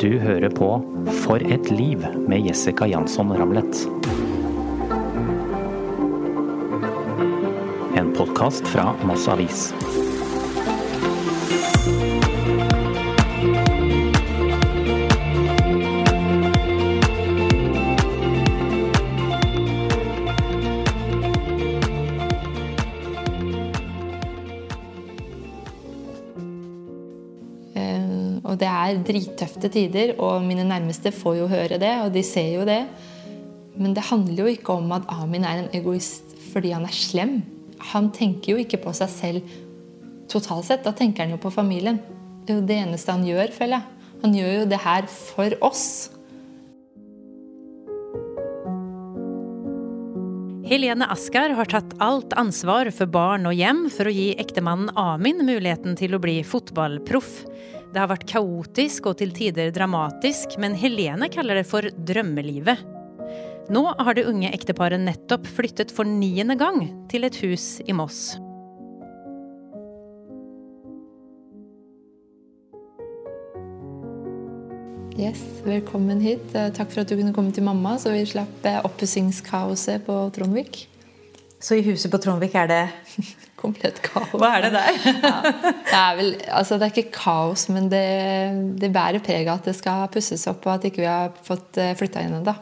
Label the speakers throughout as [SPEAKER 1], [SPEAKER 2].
[SPEAKER 1] Du hører på For et liv med Jessica Jansson Ramlet. En podkast fra Moss Avis.
[SPEAKER 2] Er drittøfte tider, og mine nærmeste får jo høre det, og de ser jo det. Men det handler jo ikke om at Amin er en egoist fordi han er slem. Han tenker jo ikke på seg selv totalt sett. Da tenker han jo på familien. Det er jo det eneste han gjør, føler jeg. Han gjør jo det her for oss.
[SPEAKER 3] Helene Askar har tatt alt ansvar for barn og hjem for å gi ektemannen Amin muligheten til å bli fotballproff. Det har vært kaotisk og til tider dramatisk, men Helene kaller det for drømmelivet. Nå har det unge ekteparet nettopp flyttet for niende gang til et hus i Moss.
[SPEAKER 2] Yes, Velkommen hit. Eh, Takk for at du kunne komme til mamma, så vi slapp eh, oppussingskaoset på Trondvik.
[SPEAKER 3] Så i huset på Trondvik er det
[SPEAKER 2] Komplett kaos.
[SPEAKER 3] Hva er det der?
[SPEAKER 2] ja, det, er vel, altså det er ikke kaos, men det, det bærer preg av at det skal pusses opp, og at ikke vi har fått flytta inn ennå.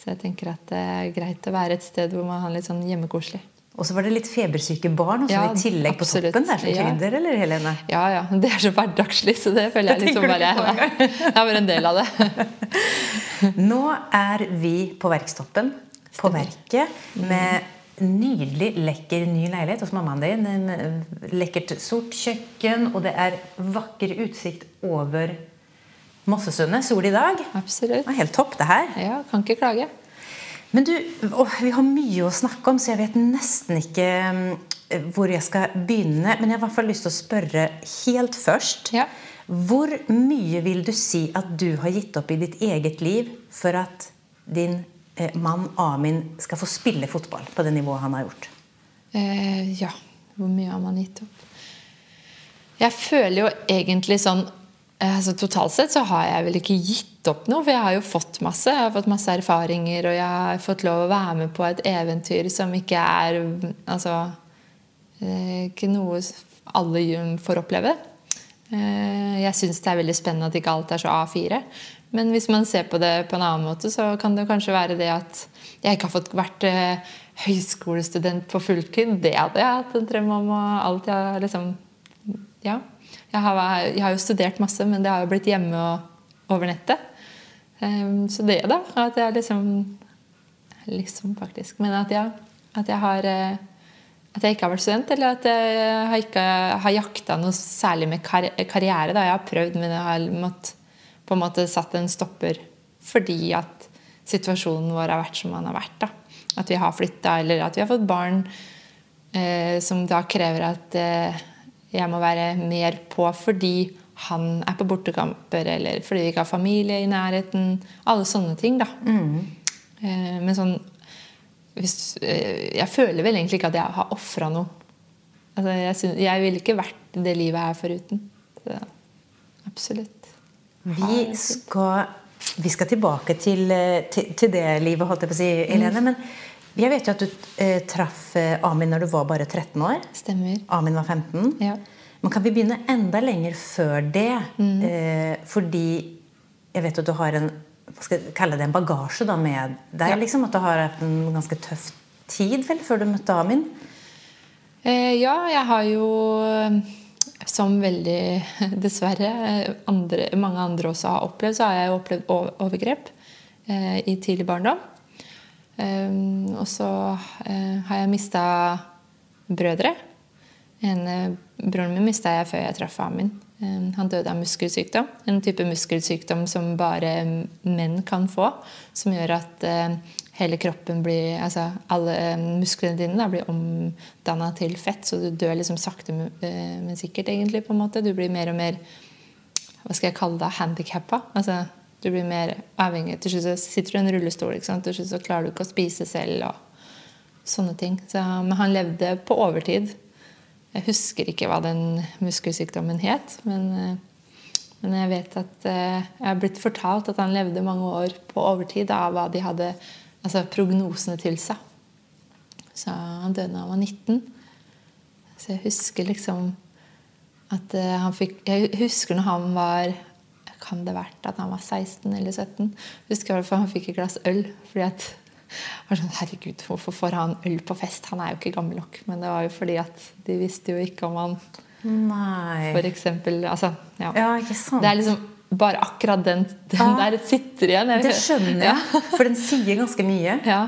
[SPEAKER 2] Så jeg tenker at det er greit å være et sted hvor man har litt sånn hjemmekoselig.
[SPEAKER 3] Og så var det litt febersyke barn også
[SPEAKER 2] Ja,
[SPEAKER 3] i tillegg på
[SPEAKER 2] absolutt.
[SPEAKER 3] toppen. der som som
[SPEAKER 2] Ja.
[SPEAKER 3] eller Helene?
[SPEAKER 2] Ja, ja. Det er så hverdagslig, så det føler jeg
[SPEAKER 3] Det
[SPEAKER 2] liksom bare
[SPEAKER 3] på
[SPEAKER 2] Det er bare en del av det.
[SPEAKER 3] Nå er vi på Verkstoppen, på Verket, med nydelig, lekker ny leilighet hos mammaen din. En Lekkert sort kjøkken, og det er vakker utsikt over Mossesundet. Sol i dag.
[SPEAKER 2] Absolutt.
[SPEAKER 3] Det er helt topp, det her.
[SPEAKER 2] Ja, kan ikke klage.
[SPEAKER 3] Men du, å, vi har mye å snakke om, så jeg vet nesten ikke mm, hvor jeg skal begynne. Men jeg har i hvert fall lyst til å spørre helt først.
[SPEAKER 2] Ja.
[SPEAKER 3] Hvor mye vil du si at du har gitt opp i ditt eget liv for at din eh, mann Amin skal få spille fotball på det nivået han har gjort?
[SPEAKER 2] Eh, ja, hvor mye har man gitt opp? Jeg føler jo egentlig sånn eh, altså Totalt sett så har jeg vel ikke gitt opp noe, for jeg har jo fått masse. Jeg har fått masse erfaringer, og jeg har fått lov å være med på et eventyr som ikke er Altså eh, Ikke noe alle får oppleve. Eh, Jeg syns det er veldig spennende at ikke alt er så A4. Men hvis man ser på det på en annen måte, så kan det kanskje være det at jeg ikke har fått vært eh, høyskolestudent på fulltid. Det hadde jeg hatt en drøm om. Og alt jeg liksom Ja. Jeg har, jeg har jo studert masse, men det har jo blitt hjemme og over nettet. Um, så det, da. At jeg liksom Liksom, faktisk. Men at, jeg, at jeg har eh, At jeg ikke har vært student, eller at jeg har ikke har jakta noe særlig med kar karriere. Da. Jeg har prøvd, men jeg har mått, på en måte satt en stopper fordi at situasjonen vår har vært som den har vært. Da. At vi har flytta, eller at vi har fått barn eh, som da krever at eh, jeg må være mer på fordi han er på bortekamper, eller fordi vi ikke har familie i nærheten. Alle sånne ting, da. Eh, men sånn hvis, eh, Jeg føler vel egentlig ikke at jeg har ofra noe. Altså, jeg, synes, jeg ville ikke vært det livet her foruten. Så, absolutt.
[SPEAKER 3] Vi skal, vi skal tilbake til, eh, til, til det livet, holdt jeg på å si, Helene. Men jeg vet jo at du eh, traff eh, Amin når du var bare 13 år.
[SPEAKER 2] Stemmer.
[SPEAKER 3] Amin var 15.
[SPEAKER 2] Ja.
[SPEAKER 3] Men kan vi begynne enda lenger før det? Eh, fordi jeg vet at du har en hva skal jeg kalle det, en bagasje da, med deg.
[SPEAKER 2] Ja.
[SPEAKER 3] liksom, At du har hatt en ganske tøff tid vel, før du møtte Amin.
[SPEAKER 2] Eh, ja, jeg har jo eh, som veldig dessverre andre, mange andre også har opplevd, så har jeg opplevd overgrep eh, i tidlig barndom. Eh, og så eh, har jeg mista brødre. En, eh, broren min mista jeg før jeg traff faren min. Eh, han døde av muskelsykdom. En type muskelsykdom som bare menn kan få. Som gjør at eh, hele kroppen blir Altså alle eh, musklene dine da, blir omdanna til fett. Så du dør liksom sakte, men eh, sikkert, egentlig. på en måte. Du blir mer og mer Hva skal jeg kalle det? Handikappa. Altså, du blir mer avhengig. Til slutt sitter du i en rullestol. Ikke sant? Til slutt så klarer du ikke å spise selv. og sånne ting. Så, men han levde på overtid. Jeg husker ikke hva den muskelsykdommen het, men, eh, Men jeg vet at jeg har blitt fortalt at han levde mange år på overtid av hva de hadde altså prognosene tilsa. Så han døde da han var 19. Så jeg husker liksom at eh, han fikk Jeg husker når han var Kan det vært at han var 16 eller 17? Jeg husker hvert fall han fikk et glass øl. fordi at var sånn, Herregud, hvorfor får han øl på fest? Han er jo ikke gammel nok. Men det var jo fordi at de visste jo ikke om han
[SPEAKER 3] Nei.
[SPEAKER 2] For eksempel. Altså, ja.
[SPEAKER 3] Ja, ikke sant.
[SPEAKER 2] Det er liksom bare akkurat den, den
[SPEAKER 3] ah,
[SPEAKER 2] der sitter igjen.
[SPEAKER 3] Det skjønner jeg, for den sier ganske mye.
[SPEAKER 2] Ja.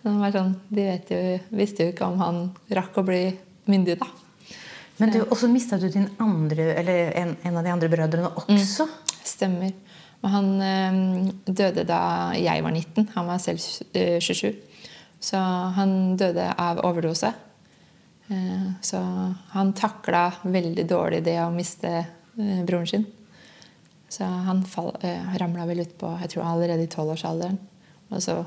[SPEAKER 2] Sånn, de vet jo, visste jo ikke om han rakk å bli myndig, da.
[SPEAKER 3] Men du, også mista du din andre, eller en, en av de andre brødrene også.
[SPEAKER 2] Stemmer. Men han ø, døde da jeg var 19. Han var selv eh, 27. Så han døde av overdose. Eh, så han takla veldig dårlig det å miste eh, broren sin. Så han fall, eh, ramla vel utpå jeg tror allerede i tolvårsalderen. Og så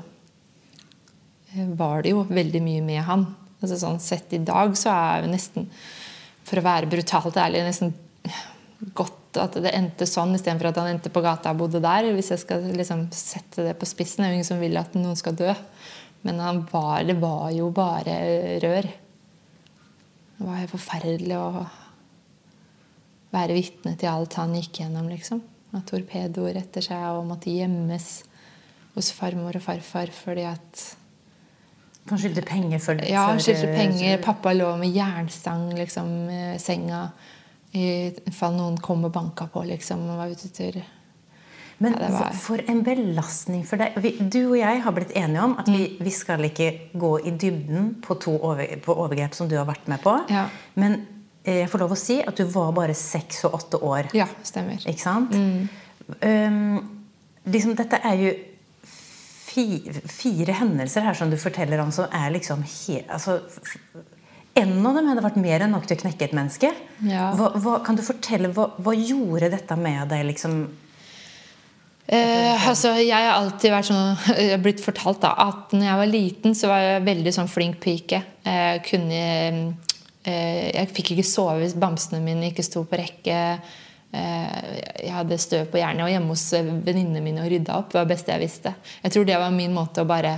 [SPEAKER 2] eh, var det jo veldig mye med han. Altså sånn Sett i dag så er jo nesten, for å være brutalt ærlig, nesten godt at det endte sånn istedenfor at han endte på gata og bodde der. Hvis jeg skal liksom sette det på spissen. Det er jo ingen som vil at noen skal dø. Men han var, det var jo bare rør. Det var jo forferdelig å være vitne til alt han gikk gjennom, liksom. Ha torpedoer etter seg og måtte gjemmes hos farmor og farfar fordi at
[SPEAKER 3] Han skyldte penger for
[SPEAKER 2] Ja, han skyldte penger. Pappa lå med jernstang liksom, i senga i fall noen kom og banka på, liksom. Og var ute tur.
[SPEAKER 3] Men
[SPEAKER 2] Ja, var-
[SPEAKER 3] for en belastning for deg. Vi, du og jeg har blitt enige om at
[SPEAKER 2] Mm.
[SPEAKER 3] vi, vi skal ikke gå i dybden på to over, på overgrep som du har vært med på.
[SPEAKER 2] Ja.
[SPEAKER 3] Men eh, jeg får lov å si at du var bare seks og åtte år.
[SPEAKER 2] Ja, stemmer.
[SPEAKER 3] Ikke sant?
[SPEAKER 2] Mm.
[SPEAKER 3] Um, liksom, dette er jo fi, fire hendelser her som du forteller om, som er liksom helt altså, En av dem hadde vært mer enn nok til å knekke et menneske.
[SPEAKER 2] Ja.
[SPEAKER 3] Hva, hva, kan du fortelle, hva, hva gjorde dette med deg? liksom
[SPEAKER 2] Eh, altså, jeg har alltid vært sånn Jeg har blitt fortalt da, at når jeg var liten, så var jeg veldig sånn flink pike. Jeg kunne eh, Jeg fikk ikke sove hvis bamsene mine ikke sto på rekke. Eh, jeg hadde støv på hjernen. Jeg var hjemme hos venninnene mine og rydda opp. Det var det beste jeg visste. Jeg tror det var min måte å bare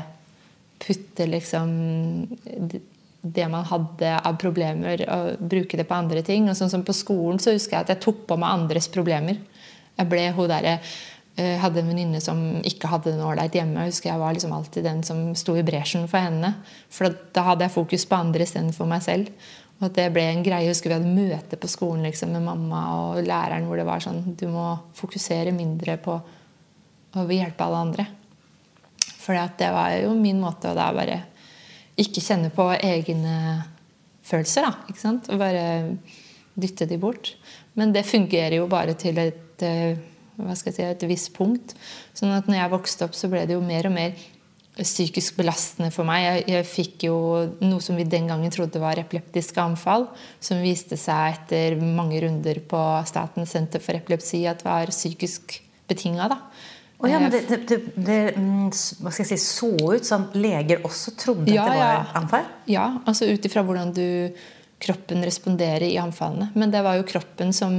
[SPEAKER 2] putte liksom det man hadde av problemer, og bruke det på andre ting. Og sånn som På skolen så husker jeg at jeg tok på meg andres problemer. Jeg ble hun der, eh, hadde en venninne som ikke hadde det ålreit hjemme. Jeg husker jeg var liksom alltid den som sto i bresjen for henne. For da hadde jeg fokus på andre istedenfor meg selv. Og at det ble en greie. Husker vi hadde møte på skolen liksom, med mamma og læreren hvor det var sånn Du må fokusere mindre på å hjelpe alle andre. For det var jo min måte å da bare ikke kjenne på egne følelser. da, ikke sant? Og bare dytte de bort. Men det fungerer jo bare til et, eh, hva skal jeg si, et visst punkt. Sånn at når jeg vokste opp, så ble det jo mer og mer psykisk belastende for meg. Jeg, jeg fikk jo noe som vi den gangen trodde var epileptiske anfall, som viste seg etter mange runder på Statens senter for epilepsi at var psykisk betinga.
[SPEAKER 3] Oh, ja, men det, det, det, det mm, hva skal jeg si, så ut som leger også trodde
[SPEAKER 2] Ja,
[SPEAKER 3] at det var anfall?
[SPEAKER 2] Ja, altså ut ifra hvordan du, kroppen responderer i anfallene. Men det var jo kroppen som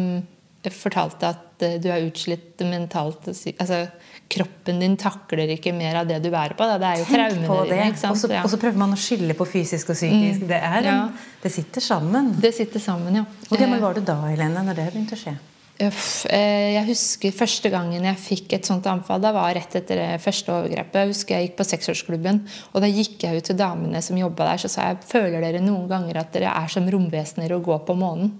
[SPEAKER 2] fortalte at eh, du er utslitt mentalt. Altså, kroppen din takler ikke mer av det du bærer på. Da. Det er jo traumene dine.
[SPEAKER 3] Og så,
[SPEAKER 2] Ja.
[SPEAKER 3] og så prøver man å skille på fysisk og psykisk. Det, er
[SPEAKER 2] Ja.
[SPEAKER 3] det sitter sammen.
[SPEAKER 2] Det sitter sammen, ja.
[SPEAKER 3] Hvor gammel
[SPEAKER 2] Eh,
[SPEAKER 3] var du da, Helene, når det begynte å skje?
[SPEAKER 2] Eh, Jeg husker første gangen jeg fikk et sånt anfall. Da var rett etter det første overgrepet. Jeg husker jeg gikk på seksårsklubben, og da gikk jeg ut til damene som jobba der, så sa jeg føler dere noen ganger at dere er som romvesener og går på månen.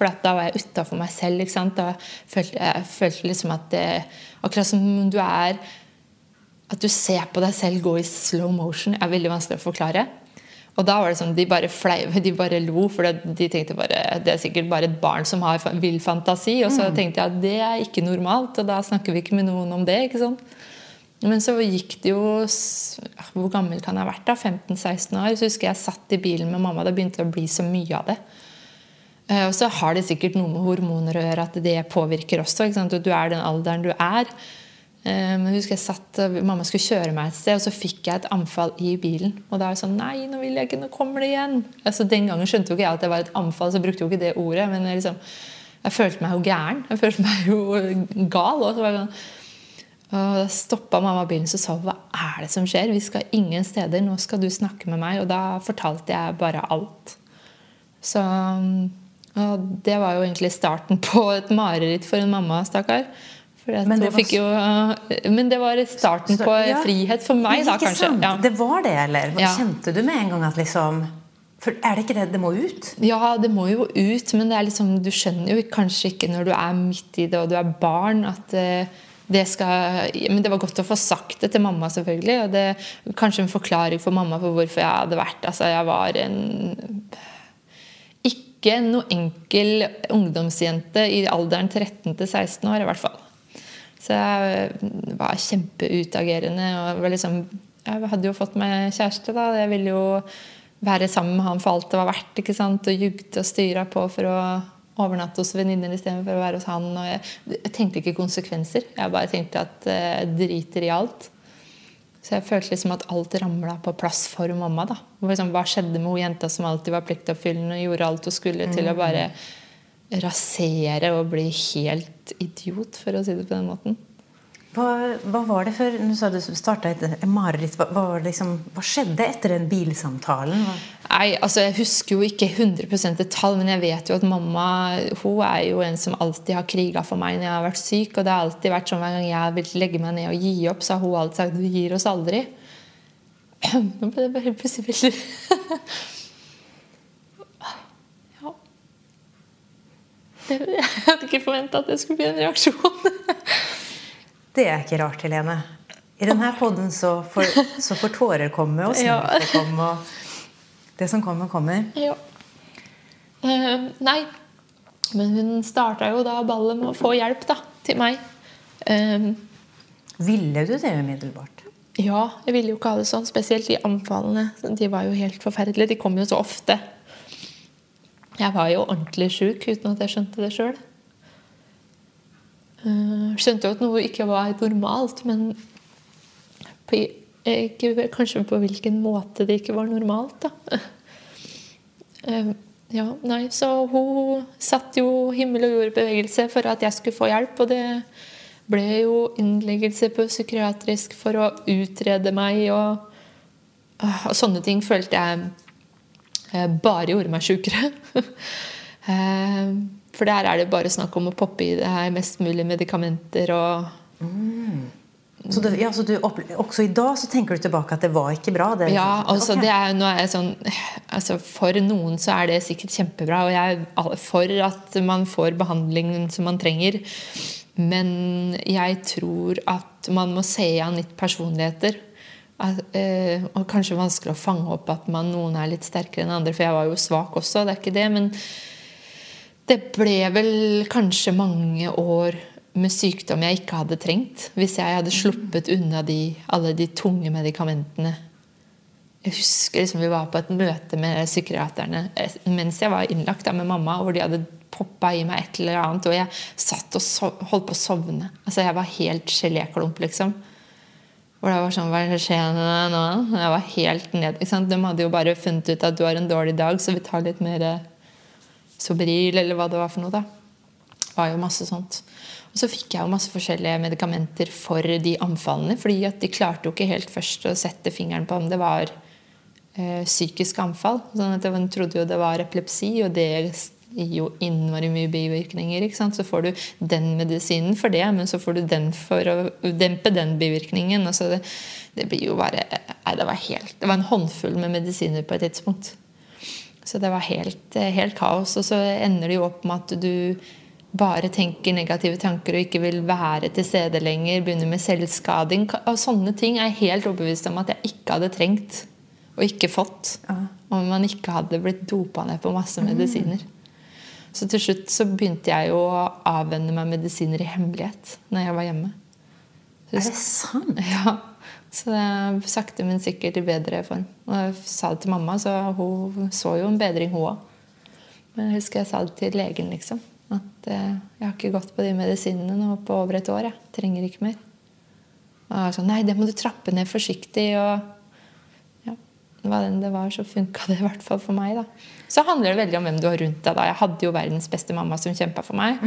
[SPEAKER 2] For at da var jeg utafor meg selv. ikke sant? Da følte jeg følte liksom at det, Akkurat som du er At du ser på deg selv gå i slow motion. er veldig vanskelig å forklare. Og da var det sånn, De bare fleiv, de bare lo, for de tenkte bare det er sikkert bare et barn som har vill fantasi. Og så tenkte jeg at det er ikke normalt, og da snakker vi ikke med noen om det. ikke sant? Men så gikk det jo Hvor gammel kan jeg ha vært? da? 15-16 år. Så husker jeg satt i bilen med mamma. Det begynte å bli så mye av det. Eh, Og så har det sikkert noe med hormoner å gjøre, at det påvirker også. ikke sant? Du er den alderen du er. Eh, Men jeg husker jeg satt, og Mamma skulle kjøre meg et sted, og så fikk jeg et anfall i bilen. Og da er jeg sånn Nei, nå vil jeg ikke, nå kommer det igjen. Altså Den gangen skjønte jo ikke jeg at det var et anfall, så brukte jo ikke det ordet. Men jeg liksom Jeg følte meg jo gæren. Jeg følte meg jo gal. Og så var det sånn og da stoppa mamma bilen og sa hva er det som skjer? Vi skal ingen steder. Nå skal du snakke med meg. Og da fortalte jeg bare alt. Så og det var jo egentlig starten på et mareritt for en mamma, stakkar. Men, det jo, men det var starten på ja. frihet for meg, da, kanskje.
[SPEAKER 4] Ja. Det var det, eller? Ja. Kjente du med en gang at liksom for Er det ikke det? Det må ut?
[SPEAKER 2] Ja, det må jo ut. Men det er liksom, du skjønner jo kanskje ikke når du er midt i det og du er barn, at uh, det skal Men det var godt å få sagt det til mamma, selvfølgelig. Og det kanskje en forklaring for mamma for hvorfor jeg hadde vært Altså, jeg var en Ikke noe enkel ungdomsjente i alderen 13 til 16 år, i hvert fall. Så jeg var kjempeutagerende. og liksom, Jeg hadde jo fått meg kjæreste, da. Jeg ville jo være sammen med han for alt det var verdt. ikke sant? Og jugde og styra på for å overnatte hos venninner istedenfor å være hos han. Og jeg, jeg, tenkte ikke konsekvenser. Jeg bare tenkte at jeg eh, driter i alt. Så jeg følte liksom at alt ramla på plass for mamma. da. Liksom, hva skjedde med hun jenta som alltid var pliktoppfyllende og gjorde alt hun skulle, mm. til å bare rasere og bli helt idiot, for å si det på den måten.
[SPEAKER 4] Hva, hva, var det før Du sa du starta et mareritt. Hva, liksom, hva, skjedde etter den bilsamtalen?
[SPEAKER 2] Nei, altså Jeg husker jo ikke 100 detalj, men jeg vet jo at mamma hun er jo en som alltid har kriga for meg når jeg har vært syk. Og det har alltid vært sånn hver gang jeg vil legge meg ned og gi opp, så har hun alltid sagt 'du gir oss aldri'. Nå ble det bare plutselig veldig Ja. Jeg hadde ikke forventa at det skulle bli en reaksjon.
[SPEAKER 4] Det er ikke rart, Helene. I denne poden så får, så får tårer komme, og ja. komme. Og det som kommer, kommer.
[SPEAKER 2] Ja. Uh, nei. Men hun starta jo da ballet med å få hjelp da, til meg. Uh,
[SPEAKER 4] ville du det umiddelbart?
[SPEAKER 2] Ja, jeg ville jo ikke ha det sånn. Spesielt de anfallene. De var jo helt forferdelige. De kom jo så ofte. Jeg var jo ordentlig sjuk uten at jeg skjønte det sjøl. Uh, skjønte jo at noe ikke var normalt, men på, ikke, kanskje på hvilken måte det ikke var normalt. da. Uh, ja, nei, Så hun satte jo himmel og jord i bevegelse for at jeg skulle få hjelp. Og det ble jo innleggelse på psykiatrisk for å utrede meg. Og, uh, og sånne ting følte jeg bare gjorde meg sjukere. For der er det bare snakk om å poppe i det her mest mulig medikamenter og
[SPEAKER 4] mm. Så, du, ja, så du, også i dag så tenker du tilbake at det var ikke bra?
[SPEAKER 2] Det, ja, altså, okay. det er, er sånn, altså, For noen så er det sikkert kjempebra, og jeg er for at man får behandlingen som man trenger. Men jeg tror at man må se an litt personligheter. At, øh, og kanskje vanskelig å fange opp at man, noen er litt sterkere enn andre. For jeg var jo svak også, det er ikke det. men det ble vel kanskje mange år med sykdom jeg ikke hadde trengt. Hvis jeg hadde sluppet unna de, alle de tunge medikamentene. Jeg husker liksom vi var på et møte med psykiaterne eh, mens jeg var innlagt da, med mamma, hvor de hadde poppa i meg et eller annet, og jeg satt og sov, holdt på å sovne. Altså Jeg var helt geléklump, liksom. Hvor det var sånn Hva skjer nå? Jeg var helt ned. De hadde jo bare funnet ut at du har en dårlig dag, så vi tar litt mer Sobril eller hva det var for noe. da. Det var jo masse sånt. Og så fikk jeg jo masse forskjellige medikamenter for de anfallene. fordi at de klarte jo ikke helt først å sette fingeren på om det var øh, psykisk anfall. sånn at De trodde jo det var epilepsi, og det gir jo innmari mye bivirkninger. ikke sant? Så får du den medisinen for det, men så får du den for å dempe den bivirkningen. Altså det, det blir jo bare Nei, det var helt Det var en håndfull med medisiner på et tidspunkt. Så det var helt, eh, helt, kaos. Og så ender det jo opp med at du bare tenker negative tanker og ikke vil være til stede lenger. Begynner med selvskading. Og sånne ting er jeg helt overbevist om at jeg ikke hadde trengt og ikke fått. Om man ikke hadde blitt dopa ned på masse mm. medisiner. Så til slutt så begynte jeg å avvenne meg medisiner i hemmelighet når jeg var hjemme.
[SPEAKER 4] Så, er det sant?
[SPEAKER 2] Ja. Så sakte, men sikkert i bedre form. Og jeg sa det til mamma, så hun så jo en bedring, hun òg. Men jeg husker jeg sa det til legen, liksom. At eh, jeg har ikke gått på de medisinene nå på over et år. Jeg trenger ikke mer. Og jeg sa nei, det må du trappe ned forsiktig. Og ja. hva enn det var, så funka det i hvert fall for meg. da. Så handler det veldig om hvem du har rundt deg. da. Jeg hadde jo verdens beste mamma som kjempa for meg.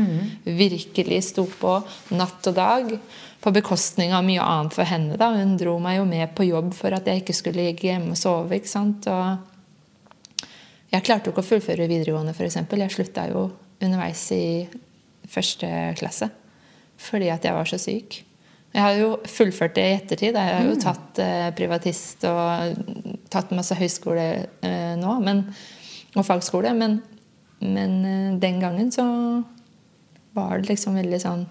[SPEAKER 2] Virkelig sto på natt og dag. På bekostning av mye annet for henne. da. Hun dro meg jo med på jobb for at jeg ikke skulle ligge hjemme og sove. ikke sant? Og jeg klarte jo ikke å fullføre videregående, f.eks. Jeg slutta jo underveis i første klasse fordi at jeg var så syk. Jeg har jo fullført det i ettertid. Jeg har jo tatt eh, privatist og tatt masse høyskole eh, nå, men, og fagskole. Men, men eh, den gangen så var det liksom veldig sånn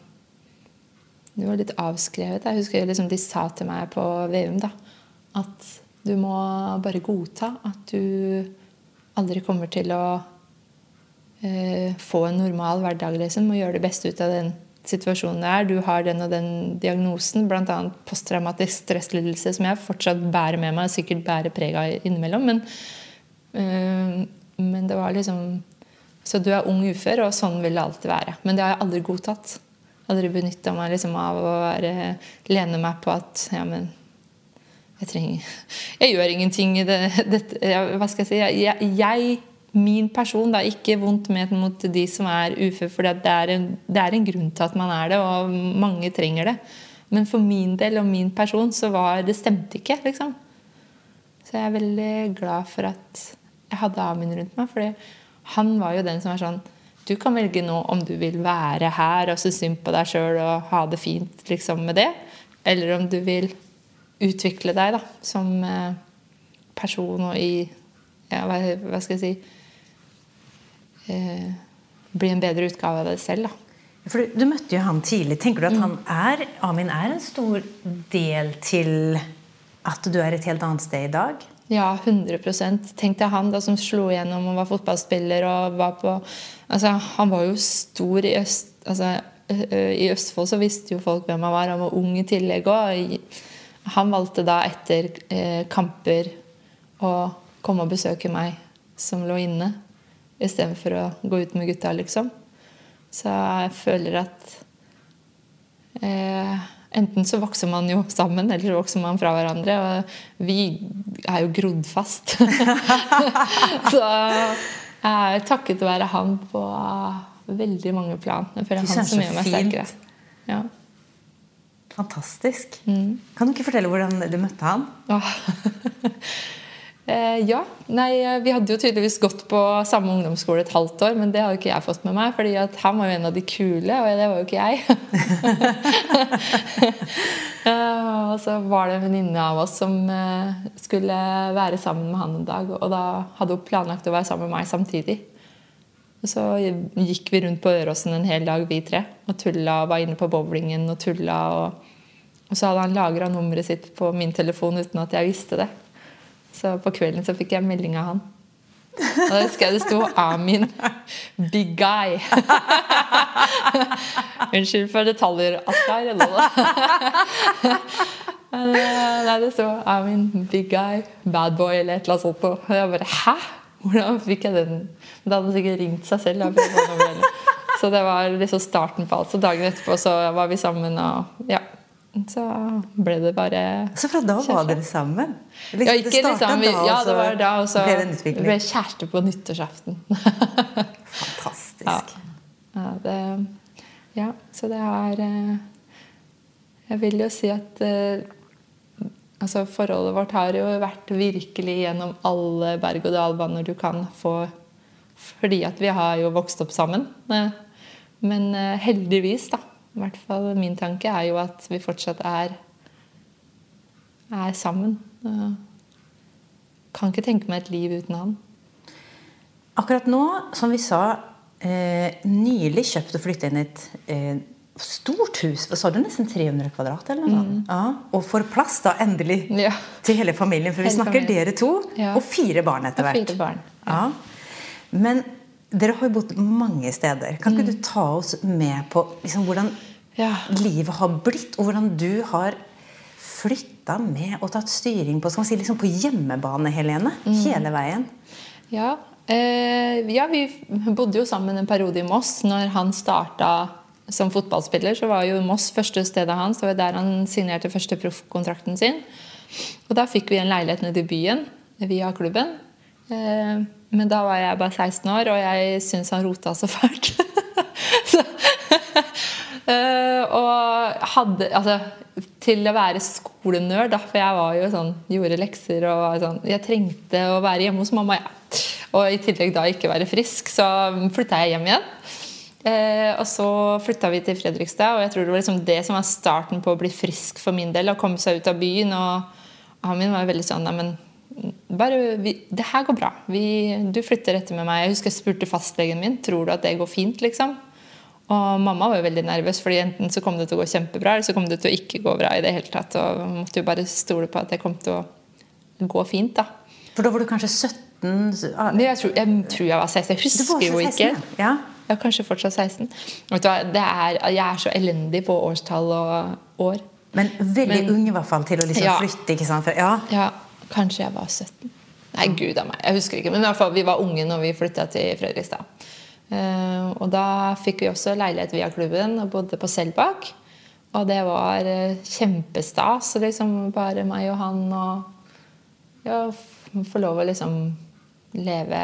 [SPEAKER 2] Det var litt avskrevet. Jeg husker liksom de sa til meg på VM da, at du må bare godta at du aldri kommer til å eh, få en normal hverdag liksom, og gjøre det beste ut av den situasjonen det er. Du har den og den diagnosen, bl.a. posttraumatisk stresslidelse, som jeg fortsatt bærer med meg, sikkert bærer preg av innimellom. Men, øh, men det var liksom Så du er ung ufør, og sånn vil det alltid være. Men det har jeg aldri godtatt. Aldri benytta meg liksom av å være, lene meg på at ja, men jeg trenger Jeg gjør ingenting i det, dette Hva skal jeg si? jeg, jeg min person. Er ikke vondt ment mot de som er ufør, for det, er en, det er en grunn til at man er det, og mange trenger det. Men for min del og min person så var det stemte ikke, liksom. Så jeg er veldig glad for at jeg hadde Amin rundt meg. For han var jo den som var sånn Du kan velge nå om du vil være her og synes synd på deg sjøl og ha det fint liksom med det, eller om du vil utvikle deg da, som eh, person og i ja, hva, hva skal jeg si eh, bli en bedre utgave av deg selv. Da.
[SPEAKER 4] For du, du, møtte jo han tidlig. Tenker du at han er, Amin er en stor del til at du er et helt annet sted i dag?
[SPEAKER 2] Ja, 100% Tenk deg han da som slo igjennom og var fotballspiller. og var på, altså Han var jo stor i Øst... Altså, I Østfold så visste jo folk hvem han var. Han var ung i tillegg òg. Han valgte da etter eh, kamper å komme og besøke meg som lå inne istedenfor å gå ut med gutta, liksom. Så jeg føler at eh, Enten så vokser man jo sammen, eller så vokser man fra hverandre. Og vi er jo grodd fast. så jeg er takket være han på veldig mange plan. Jeg føler han som gjør meg sterkere. Ja.
[SPEAKER 4] Fantastisk. Mm. Kan du ikke fortelle hvordan du møtte han?
[SPEAKER 2] Eh, ja. Nei, eh, vi hadde jo tydeligvis gått på samme ungdomsskole et halvt år, men det hadde ikke jeg fått med meg, fordi han var jo en av de kule, og det var jo ikke jeg. eh, og så var det en venninne av oss som eh, skulle være sammen med han en dag, og da hadde hun planlagt å være sammen med meg samtidig. Og så gikk vi rundt på Øråsen en hel dag, vi tre, og tulla og var inne på bowlingen og tulla. Og, og så hadde han lagra nummeret sitt på min telefon uten at jeg visste det. Så på kvelden så fikk jeg melding av han. Og da husker jeg det sto 'Amin. Big guy'. Unnskyld for detaljer, Askar. Nei, det sto 'Amin. Big guy. Bad boy', eller et eller annet sånt. Og jeg bare 'hæ?' Hvordan fikk jeg den? Det hadde sikkert ringt seg selv. Så det var liksom starten på alt. Så dagen etterpå så var vi sammen. og ja, så ble det bare
[SPEAKER 4] Så fra da var dere sammen?
[SPEAKER 2] Liksom, ja, ikke liksom, da, ja, det var da, og så ble det ble kjæreste på nyttårsaften.
[SPEAKER 4] Fantastisk.
[SPEAKER 2] Ja. Ja, det, ja, så det har eh, Jeg vil jo si at eh, altså forholdet vårt har jo vært virkelig gjennom alle berg-og-dal-baner du kan få. Fordi at vi har jo vokst opp sammen. Men eh, heldigvis, da i hvert fall min tanke er jo at vi fortsatt er, er sammen. Kan ikke tenke meg et liv uten han.
[SPEAKER 4] Akkurat nå, som vi sa, eh, nylig kjøpt og flytta inn i et eh, stort hus. Sa du? Nesten 300 kvadrat? eller noe mm. ja, Og får plass da endelig ja. til hele familien. For vi snakker familien. dere to ja. og fire barn etter hvert.
[SPEAKER 2] Fire barn.
[SPEAKER 4] Ja. Men dere har jo bodd mange steder. Kan ikke mm. du ta oss med på liksom, hvordan ja. livet har blitt, og hvordan du har flytta med og tatt styring på skal man si, liksom på hjemmebane, Helene? Mm. Hele veien.
[SPEAKER 2] Ja. Eh, ja, vi bodde jo sammen en periode i Moss. Når han starta som fotballspiller, så var jo Moss første stedet hans. Det var der han signerte første proffkontrakten sin. Og da fikk vi en leilighet nede i byen via klubben. Eh, men da var jeg bare 16 år, og jeg syntes han rota så fælt. så, eh, og hadde Altså, til å være skolenerd, for jeg var jo sånn, gjorde lekser og sånn Jeg trengte å være hjemme hos mamma, ja. Og i tillegg da ikke være frisk, så flytta jeg hjem igjen. Eh, og så flytta vi til Fredrikstad, og jeg tror det var liksom det som var starten på å bli frisk for min del. Å komme seg ut av byen. Og han min var veldig sånn Nei, men bare, vi, det her går bra. Vi, du flytter etter med meg. Jeg husker jeg spurte fastlegen min tror du at det går fint. liksom? Og mamma var jo veldig nervøs, fordi enten så kom det til å gå kjempebra, eller så kom det til å ikke gå bra i det hele tatt. Og måtte jo bare stole på at det kom til å gå fint. da.
[SPEAKER 4] For da var du kanskje 17?
[SPEAKER 2] Jeg tror jeg, tror jeg var 16. Jeg husker jo ikke.
[SPEAKER 4] Ja.
[SPEAKER 2] Ja, kanskje fortsatt 16. Vet du hva, det er, jeg er så elendig på årstall og år.
[SPEAKER 4] Men veldig Men, ung i hvert fall til å liksom ja. flytte. ikke sant?
[SPEAKER 2] Ja. ja. Kanskje jeg var 17. Nei, gud a meg. Jeg husker ikke. Men i hvert fall, vi var unge når vi flytta til Fredrikstad. Uh, og da fikk vi også leilighet via klubben og bodde på Selbakk. Og det var uh, kjempestas. Liksom bare meg og han og ja, få lov å liksom leve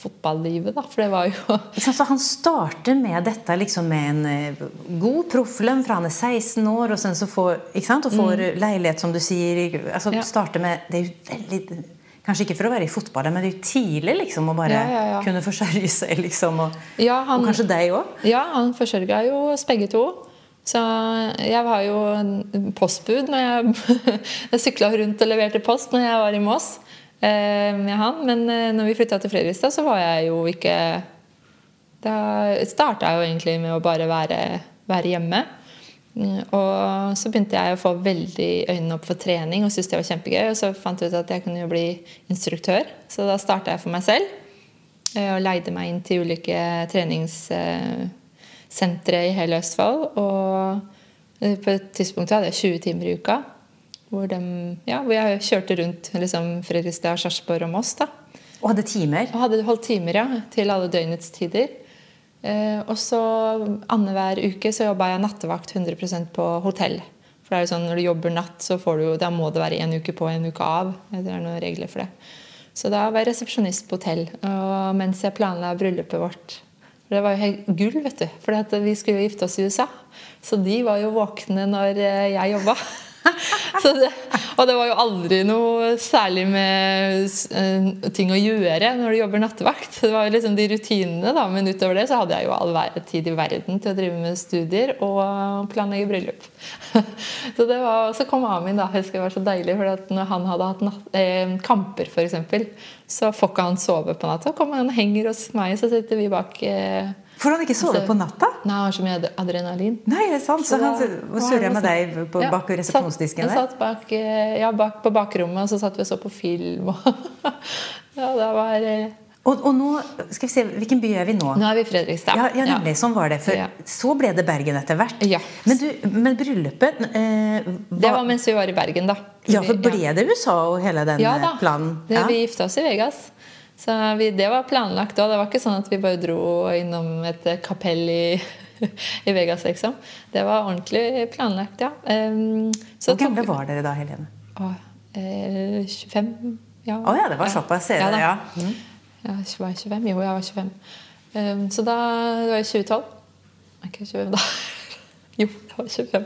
[SPEAKER 2] fotballivet, da. For det var jo
[SPEAKER 4] Så han starter med dette liksom med en eh, god profflønn fra han er 16 år, og sen så får? Og får mm. leilighet, som du sier. Altså ja. starter med Det er jo veldig Kanskje ikke for å være i fotballen, men det er jo tidlig liksom å bare ja, ja. kunne forsørge seg. liksom, Og,
[SPEAKER 2] han,
[SPEAKER 4] og kanskje deg òg?
[SPEAKER 2] Ja, han forsørga jo oss begge to. Så jeg var jo postbud når jeg, jeg sykla rundt og leverte post når jeg var i Moss. Eh, med han. Men eh, når vi flytta til Fredrikstad, så var jeg jo ikke Da starta jeg jo egentlig med å bare være, være hjemme. Mm, og så begynte jeg å få veldig øynene opp for trening og syntes det var kjempegøy. Og så fant jeg ut at jeg kunne jo bli instruktør, så da starta jeg for meg selv. Eh, og leide meg inn til ulike treningssentre i hele Østfold. Og på et tidspunkt hadde jeg 20 timer i uka. Hvor, de, ja, hvor jeg kjørte rundt liksom, Fredrikstad, Sarpsborg og Moss. da.
[SPEAKER 4] Og hadde timer?
[SPEAKER 2] Og hadde holdt timer, ja. Til alle døgnets tider. Eh, og så annenhver uke så jobba jeg nattevakt 100% på hotell. For det er jo sånn, Når du jobber natt, så får du, da må det være en uke på en uke av. Det er noen regler for det. Så da var jeg resepsjonist på hotell og mens jeg planla bryllupet vårt. For det var jo helt gull, vet du. For vi skulle jo gifte oss i USA. Så de var jo våkne når eh, jeg jobba. det, og det var jo aldri noe særlig med uh, ting å gjøre når du jobber nattevakt. Det var jo liksom de rutinene, da, men utover det så hadde jeg jo all tid i verden til å drive med studier og planlegge bryllup. så, det var, så kom Amin, da. Jeg husker det var så deilig, for når han hadde hatt natt, eh, kamper, f.eks., så får ikke han sove på natta. Kommer han og henger hos meg, så sitter vi bak eh,
[SPEAKER 4] Får han ikke sove altså, på natta?
[SPEAKER 2] Nei, han har så mye adrenalin.
[SPEAKER 4] Nei, det er sant, Så, så han surra med deg på, ja, bak resepsjonsdisken
[SPEAKER 2] der? Satt bak, eh, ja, bak på bakrommet, og så satt vi og så på film. ja, det var... Eh,
[SPEAKER 4] og, og, nå, skal vi se, Hvilken by er vi nå?
[SPEAKER 2] Nå er vi i Fredrikstad.
[SPEAKER 4] Ja, ja nemlig, sånn var det. For ja. Så ble det Bergen etter hvert. Ja. Men, du, men bryllupet eh,
[SPEAKER 2] var... Det var mens vi var i Bergen, da.
[SPEAKER 4] Ja, for ble det USA og hele den ja, da. planen?
[SPEAKER 2] Ja, vi gifta oss i Vegas. Så vi, det var planlagt òg. Det var ikke sånn at vi bare dro innom et kapell i, i Vegas, liksom. Det var ordentlig planlagt, ja. Um,
[SPEAKER 4] Hvor gamle var dere da, Helene?
[SPEAKER 2] Å, eh, 25.
[SPEAKER 4] Ja. Å ja, det var såpass. Ja, ja, ja. Mm.
[SPEAKER 2] ja, var 25? Jo, jeg var 25. Um, så da det var jeg 2012. Ikke 25, da. Jo, det var 25.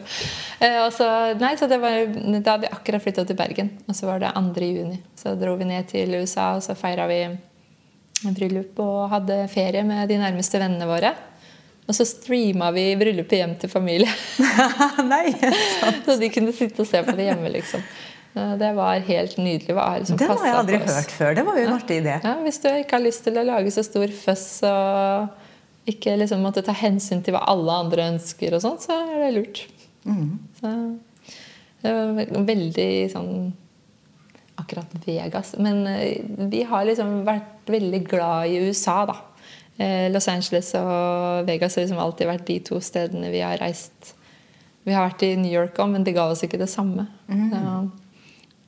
[SPEAKER 2] Eh, så, nei, så det var, da hadde vi akkurat flytta til Bergen. Og så var det 2. juni. Så dro vi ned til USA, og så feira vi bryllup og hadde ferie med de nærmeste vennene våre. Og så streama vi bryllupet hjem til familie.
[SPEAKER 4] nei,
[SPEAKER 2] så de kunne sitte og se på det hjemme, liksom. Det var helt nydelig.
[SPEAKER 4] Liksom det har jeg aldri hørt før. Det var jo en artig idé.
[SPEAKER 2] Ja, hvis du ikke har lyst til å lage så stor føss og ikke liksom måtte ta hensyn til hva alle andre ønsker, og sånn, så er det lurt. Mm. Så det var veldig sånn Akkurat Vegas. Men eh, vi har liksom vært veldig glad i USA, da. Eh, Los Angeles og Vegas har liksom alltid vært de to stedene vi har reist. Vi har vært i New York òg, men det ga oss ikke det samme. Mm.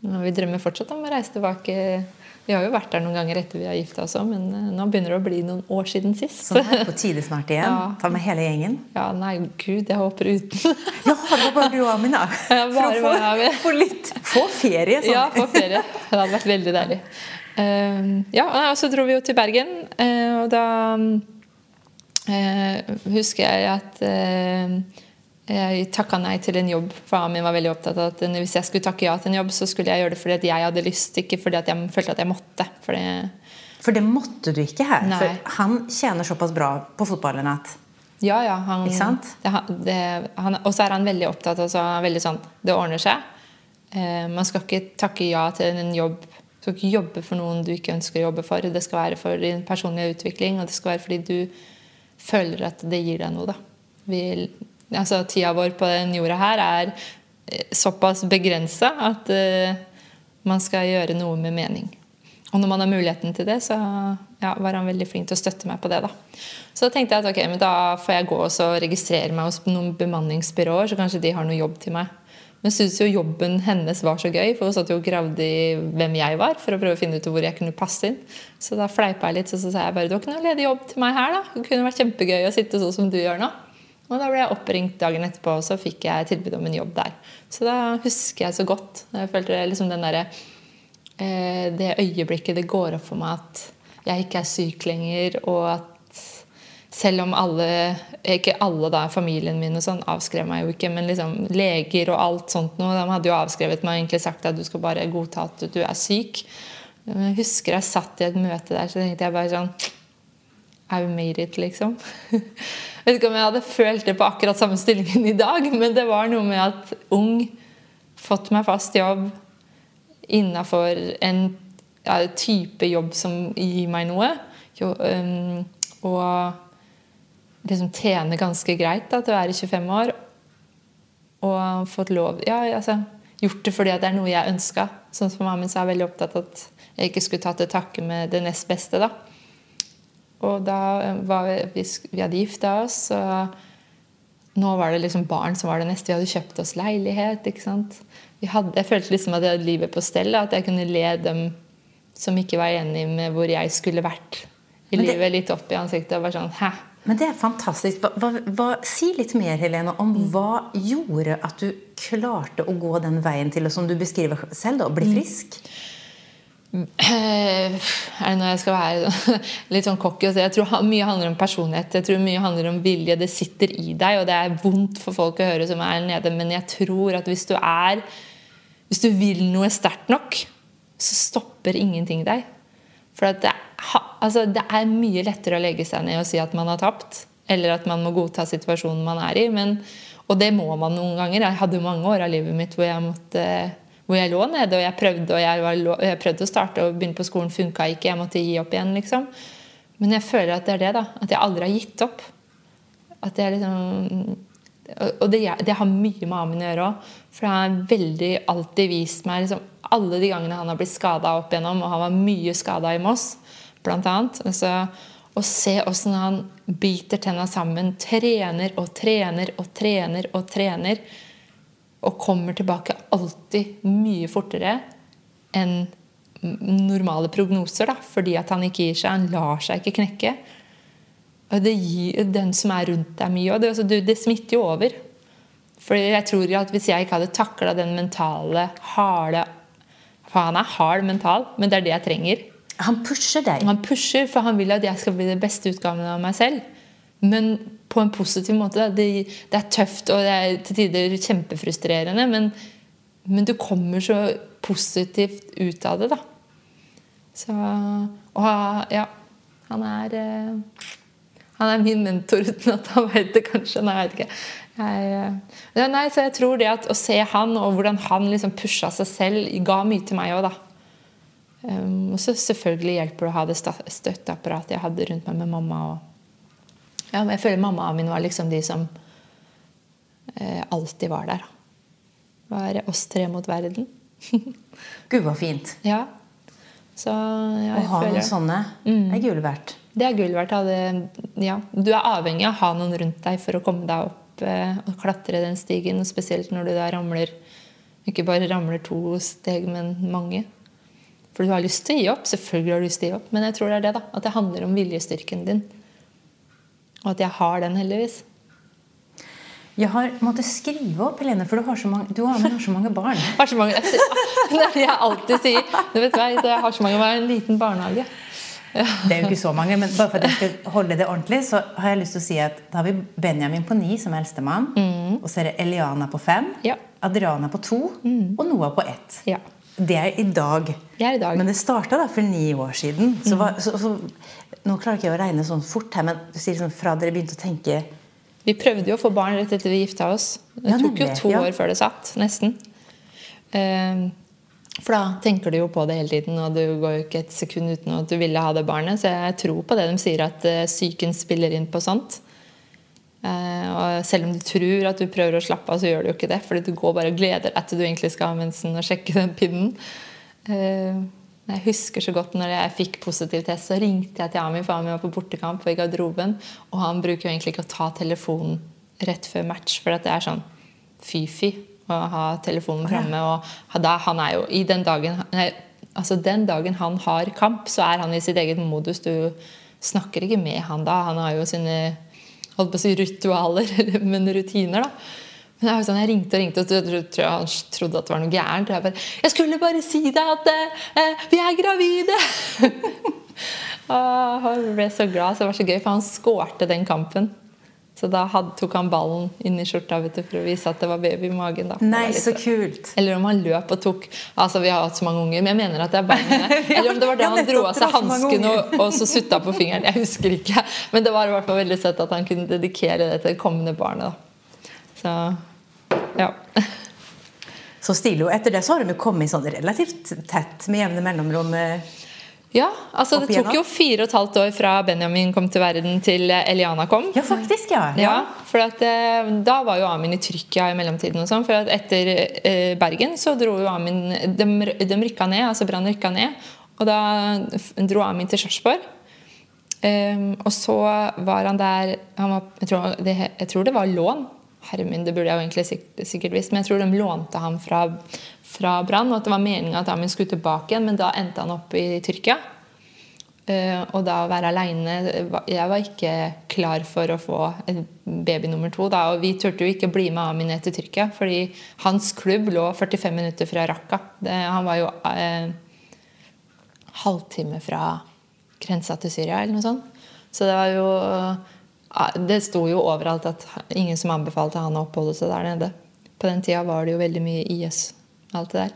[SPEAKER 2] Så, vi drømmer fortsatt om å reise tilbake Vi har jo vært der noen ganger etter vi har gifta oss òg, men eh, nå begynner det å bli noen år siden sist.
[SPEAKER 3] Så det er på tide snart igjen.
[SPEAKER 2] Ja.
[SPEAKER 3] Ta med hele gjengen.
[SPEAKER 2] Ja, nei, gud, jeg håper uten.
[SPEAKER 3] Ja, det var bare du og Amina.
[SPEAKER 2] Ja, bare
[SPEAKER 3] For å få, få litt Få ferie. Sånn.
[SPEAKER 2] Ja, få ferie. Det hadde vært veldig deilig. Eh, ja, og så dro vi jo til Bergen, eh, og da eh, husker jeg at jeg takka nei til en jobb. Faren min var veldig opptatt av at hvis jeg skulle takke ja til en jobb, så skulle jeg gjøre det fordi jeg hadde lyst, ikke fordi at jeg følte at jeg måtte. For det,
[SPEAKER 3] For det måtte du ikke her.
[SPEAKER 2] Nei.
[SPEAKER 3] For han tjener såpass bra på fotballen at
[SPEAKER 2] ja, ja. Han,
[SPEAKER 3] Ikke sant?
[SPEAKER 2] Det, det, han, og så er han veldig opptatt av altså, veldig sånn Det ordner seg. Eh, man skal ikke takke ja til en jobb. Du skal ikke jobbe for noen du ikke ønsker å jobbe for. Det skal være for din personlige utvikling, og det skal være fordi du føler at det gir deg noe. Da. Vi, altså, tida vår på den jorda her er eh, såpass begrensa at uh, man skal gjøre noe med mening. Og når man har muligheten til det, så ja, var han veldig flink til å støtte meg på det. da. Så da tenkte jeg at okay, da får jeg gå og registrere meg hos noen bemanningsbyråer, så kanskje de har noe jobb til meg. Men jeg syntes jo jobben hennes var så gøy, for hun satt jo og gravde i hvem jeg var. for å prøve å finne ut hvor jeg kunne passe inn. Så da fleipa jeg litt, så, så sa jeg bare du har ikke noe ledig jobb til meg her. da. Det kunne vært kjempegøy å sitte sånn som du gjør nå. Og da ble jeg oppringt dagen etterpå, og så fikk jeg tilbud om en jobb der. Så da husker jeg så godt. Jeg følte liksom den derre eh, det øyeblikket det går opp for meg at jeg ikke er syk lenger, og at selv om alle Ikke alle da, familien min og sånn avskrev meg jo ikke, men liksom leger og alt sånt noe, de hadde jo avskrevet meg og egentlig sagt at du skal bare godta at du er syk. Jeg husker jeg satt i et møte der, så tenkte jeg bare sånn I've made it, liksom. Jeg vet ikke om jeg hadde følt det på akkurat samme stillingen i dag, men det var noe med at ung, fått meg fast jobb innafor en ja, type jobb som gir meg noe. Jo, um, og liksom tjene ganske greit da, til å være 25 år. Og fått lov Ja, altså gjort det fordi det er noe jeg ønska. Sånn som mamma min er veldig opptatt at jeg ikke skulle tatt til takke med det nest beste. da. Og da var vi, vi, hadde gifta oss, og nå var det liksom barn som var det neste. Vi hadde kjøpt oss leilighet. ikke sant? Vi hadde, jeg følte liksom at jeg hadde livet på stell. At jeg kunne le dem som ikke var enig med hvor jeg skulle vært i
[SPEAKER 3] det-
[SPEAKER 2] livet, litt opp i ansiktet. og bare sånn, hæ?
[SPEAKER 3] Men det er fantastisk. Hva, hva, hva, si litt mer Helene, om hva gjorde at du klarte å gå den veien til, og som du beskriver selv, da, bli frisk?
[SPEAKER 2] Eh, Er det når jeg skal være litt sånn cocky Jeg tror mye handler om personlighet. Jeg tror mye handler om vilje. Det sitter i deg, og det er vondt for folk å høre som er nede, men jeg tror at hvis du er Hvis du vil noe sterkt nok, så stopper ingenting deg. For det, altså, det er mye lettere å legge seg ned og si at man har tapt, eller at man må godta situasjonen man er i. Men, og det må man noen ganger. Jeg hadde mange år av livet mitt hvor jeg måtte hvor jeg lå nede og jeg prøvde og jeg, var, jeg prøvde å starte og begynne på skolen, funka ikke. Jeg måtte gi opp igjen. liksom. Men jeg føler at det er det. da, At jeg aldri har gitt opp. At jeg liksom Og det, det har mye med Amin å gjøre òg. For han har veldig alltid vist meg liksom, alle de gangene han har blitt skada opp igjennom, og han var mye skada i Moss, blant annet. Altså, å se åssen han biter tenna sammen, trener og trener og trener og trener, og kommer tilbake alltid mye fortere enn normale prognoser, da, fordi at han ikke gir seg. Han lar seg ikke knekke. Og det gir den som er rundt deg, mye. Og det, altså, du- det smitter jo over. For jeg tror at Hvis jeg ikke hadde takla den mentale, harde For han er hard mental, men det er det jeg trenger.
[SPEAKER 3] Han pusher deg.
[SPEAKER 2] Han pusher, for han vil at jeg skal bli den beste utgaven av meg selv. Men på en positiv måte. Det, det er tøft og det er til tider kjempefrustrerende, men, men du kommer så positivt ut av det, da. Så Og ja, han er eh, Han er min mentor uten at han vet det, kanskje. Nei, jeg vet ikke. Jeg, ja, nei, så jeg tror det at å se han, og hvordan han liksom pusha seg selv, ga mye til meg òg, da. Um, og så selvfølgelig hjelper det å ha det støtteapparatet jeg hadde rundt meg med mamma. Og, ja, men jeg føler mammaen min var liksom de som eh, alltid var der. da. Var oss tre mot verden.
[SPEAKER 3] Gud, så fint.
[SPEAKER 2] ja. Så ja,
[SPEAKER 3] Å ha
[SPEAKER 2] føler
[SPEAKER 3] noen sånne er gull verdt.
[SPEAKER 2] det er gull verdt. ja. Du er avhengig av å ha noen rundt deg for å komme deg opp eh, og klatre den stigen. Spesielt når du da ramler Ikke bare ramler to steg, men mange. For du har lyst til å gi opp. Selvfølgelig har du lyst til å gi opp. Men jeg tror det er det, da. At det handler om viljestyrken din. Og at jeg har den, heldigvis.
[SPEAKER 3] Jeg har måttet skrive opp, Helene, for du har så mange, du har, har så mange barn.
[SPEAKER 2] Jeg har så mange, jeg, det er det jeg alltid sier. Du vet hva, jeg har så mange barn. En liten barnehage.
[SPEAKER 3] Det er jo ikke så mange, men bare for at jeg skal holde det ordentlig, så har jeg lyst til å si at da har vi Benjamin på ni som eldstemann. Mm. Og så er det Eliana på fem.
[SPEAKER 2] Ja.
[SPEAKER 3] Adriana på to. Mm. Og Noah på ett.
[SPEAKER 2] Ja.
[SPEAKER 3] Det er i dag.
[SPEAKER 2] Det er i dag.
[SPEAKER 3] Men det starta for ni år siden. Så, var, så, så, nå klarer ikke jeg å regne sånn fort her, men du sier sånn fra dere begynte å tenke
[SPEAKER 2] Vi prøvde jo å få barn rett etter vi gifta oss. Det
[SPEAKER 3] Ja,
[SPEAKER 2] tok jo to
[SPEAKER 3] ja.
[SPEAKER 2] år før det satt. Nesten. Eh, For da tenker du jo på det hele tiden, og du går jo ikke et sekund uten at du ville ha det barnet. Så jeg tror på det de sier, at eh, psyken spiller inn på sånt. Eh, og selv om du tror at du prøver å slappe av, så gjør du jo ikke det. Fordi du går bare og gleder deg til du egentlig skal ha mensen og sjekke den pinnen. Eh, Jeg husker så godt når jeg fikk positiv test, så ringte jeg til Ami, for Ami var på bortekamp ved garderoben. Og han bruker jo egentlig ikke å ta telefonen rett før match, for det er sånn fy-fy å ha telefonen framme. Og da, han er jo i den dagen nei, altså den dagen han har kamp, så er han i sitt eget modus. Du snakker ikke med han da. Han har jo sine holdt på å si ritualer, men rutiner, da. Men er sånn, Jeg ringte og ringte, og jeg tror, tror jeg han trodde at det var noe gærent. Jeg bare 'Jeg skulle bare si deg at eh, vi er gravide!' og han ble så glad. Så det var så gøy, for han skårte den kampen. Så da had, tok han ballen inn i skjorta du, for å vise at det var baby i magen. da.
[SPEAKER 3] Nei, så kult.
[SPEAKER 2] Eller om han løp og tok Altså, Vi har hatt så mange unger, men jeg mener at det er barna. Eller om det var da han dro av seg hansken og, og så sutta på fingeren. Jeg husker ikke. Men det var i hvert fall veldig søtt at han kunne dedikere det til det kommende barnet. da. Så ja.
[SPEAKER 3] Så stilig. Og etter det så har de kommet sånn relativt tett med jevne mellomrom. Eh.
[SPEAKER 2] Ja, altså Det tok jo fire og et halvt år fra Benjamin kom til verden til Eliana kom.
[SPEAKER 3] Ja, faktisk, ja.
[SPEAKER 2] Ja, for at, eh, Da var jo Amin i Tyrkia i mellomtiden. og sånn, for at Etter eh, Bergen så dro jo Amin De, de rykka ned, altså Brann rykka ned. Og da dro Amin til Sarpsborg. Um, og så var han der han var, jeg, tror, det, jeg tror det var lån. Herre min, det burde jeg jo egentlig sikkert, sikkert visst, men jeg tror de lånte ham fra, fra Brann. Og at det var meninga at Amin skulle tilbake igjen, men da endte han opp i Tyrkia. Eh, og da å være aleine Jeg var ikke klar for å få baby nummer to. Da, og vi turte jo ikke bli med Amin ned til Tyrkia, fordi hans klubb lå 45 minutter fra Raqqa. Han var jo eh, halvtime fra grensa til Syria, eller noe sånt. Så det var jo ja, Det sto jo overalt at ingen som anbefalte han å oppholde seg der nede. På den tida var det jo veldig mye IS, alt det der.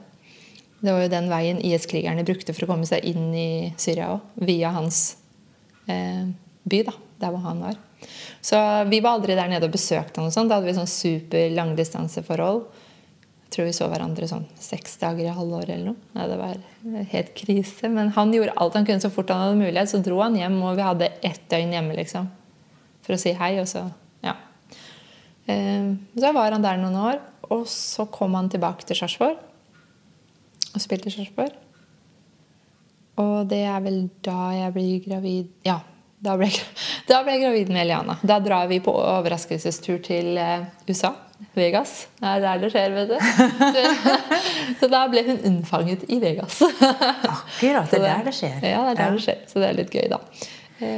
[SPEAKER 2] Det var jo den veien IS-krigerne brukte for å komme seg inn i Syria òg. Via hans eh, by, da, der hvor han var. Så vi var aldri der nede og besøkte han. og sånn. Da hadde vi sånn super langdistanseforhold. Jeg tror vi så hverandre sånn seks dager i halvåret eller noe. Ja, det var helt krise. Men han gjorde alt han kunne så fort han hadde mulighet. Så dro han hjem, og vi hadde ett døgn hjemme liksom, for å si hei. Og så, ja. Eh, så var han der noen år, og så kom han tilbake til Sarpsborg og spilte i Sarpsborg. Og det er vel da jeg blir gravid Ja, da ble, da ble jeg gravid med Eliana. Da drar vi på overraskelsestur til eh, USA. Vegas. Det er der det skjer, vet du. Så da ble hun unnfanget i Vegas.
[SPEAKER 3] Akkurat. Det er der det skjer.
[SPEAKER 2] Ja, det er der det skjer. Så det er litt gøy, da.